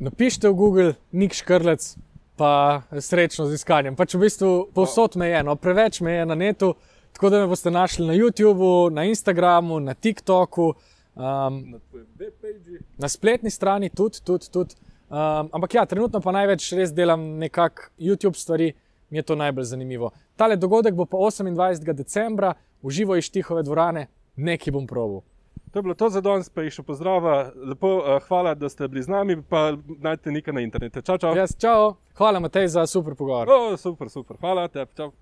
Napišite v Google, nik škrlec, pa srečno z iskanjem. Pač v bistvu povsod me je, no, preveč me je na netu, tako da me boste našli na YouTubu, na Instagramu, na TikToku. Um, na. Na spletni strani tudi, tudi. tudi. Um, ampak ja, trenutno pa največ res delam nekako YouTube stvari, mi je to najbolj zanimivo. Tale dogodek bo pa 28. decembra, v živo iz Tihove dvorane, nekaj bom proval. To je bilo to za danes, pa jih še pozdrava. Lepo, uh, hvala, da ste bili z nami, pa najdete nekaj na internetu. Čau, čau. Yes, čau. Hvala, Matej, za super pogovor. Oh, super, super. Hvala, te. Čau.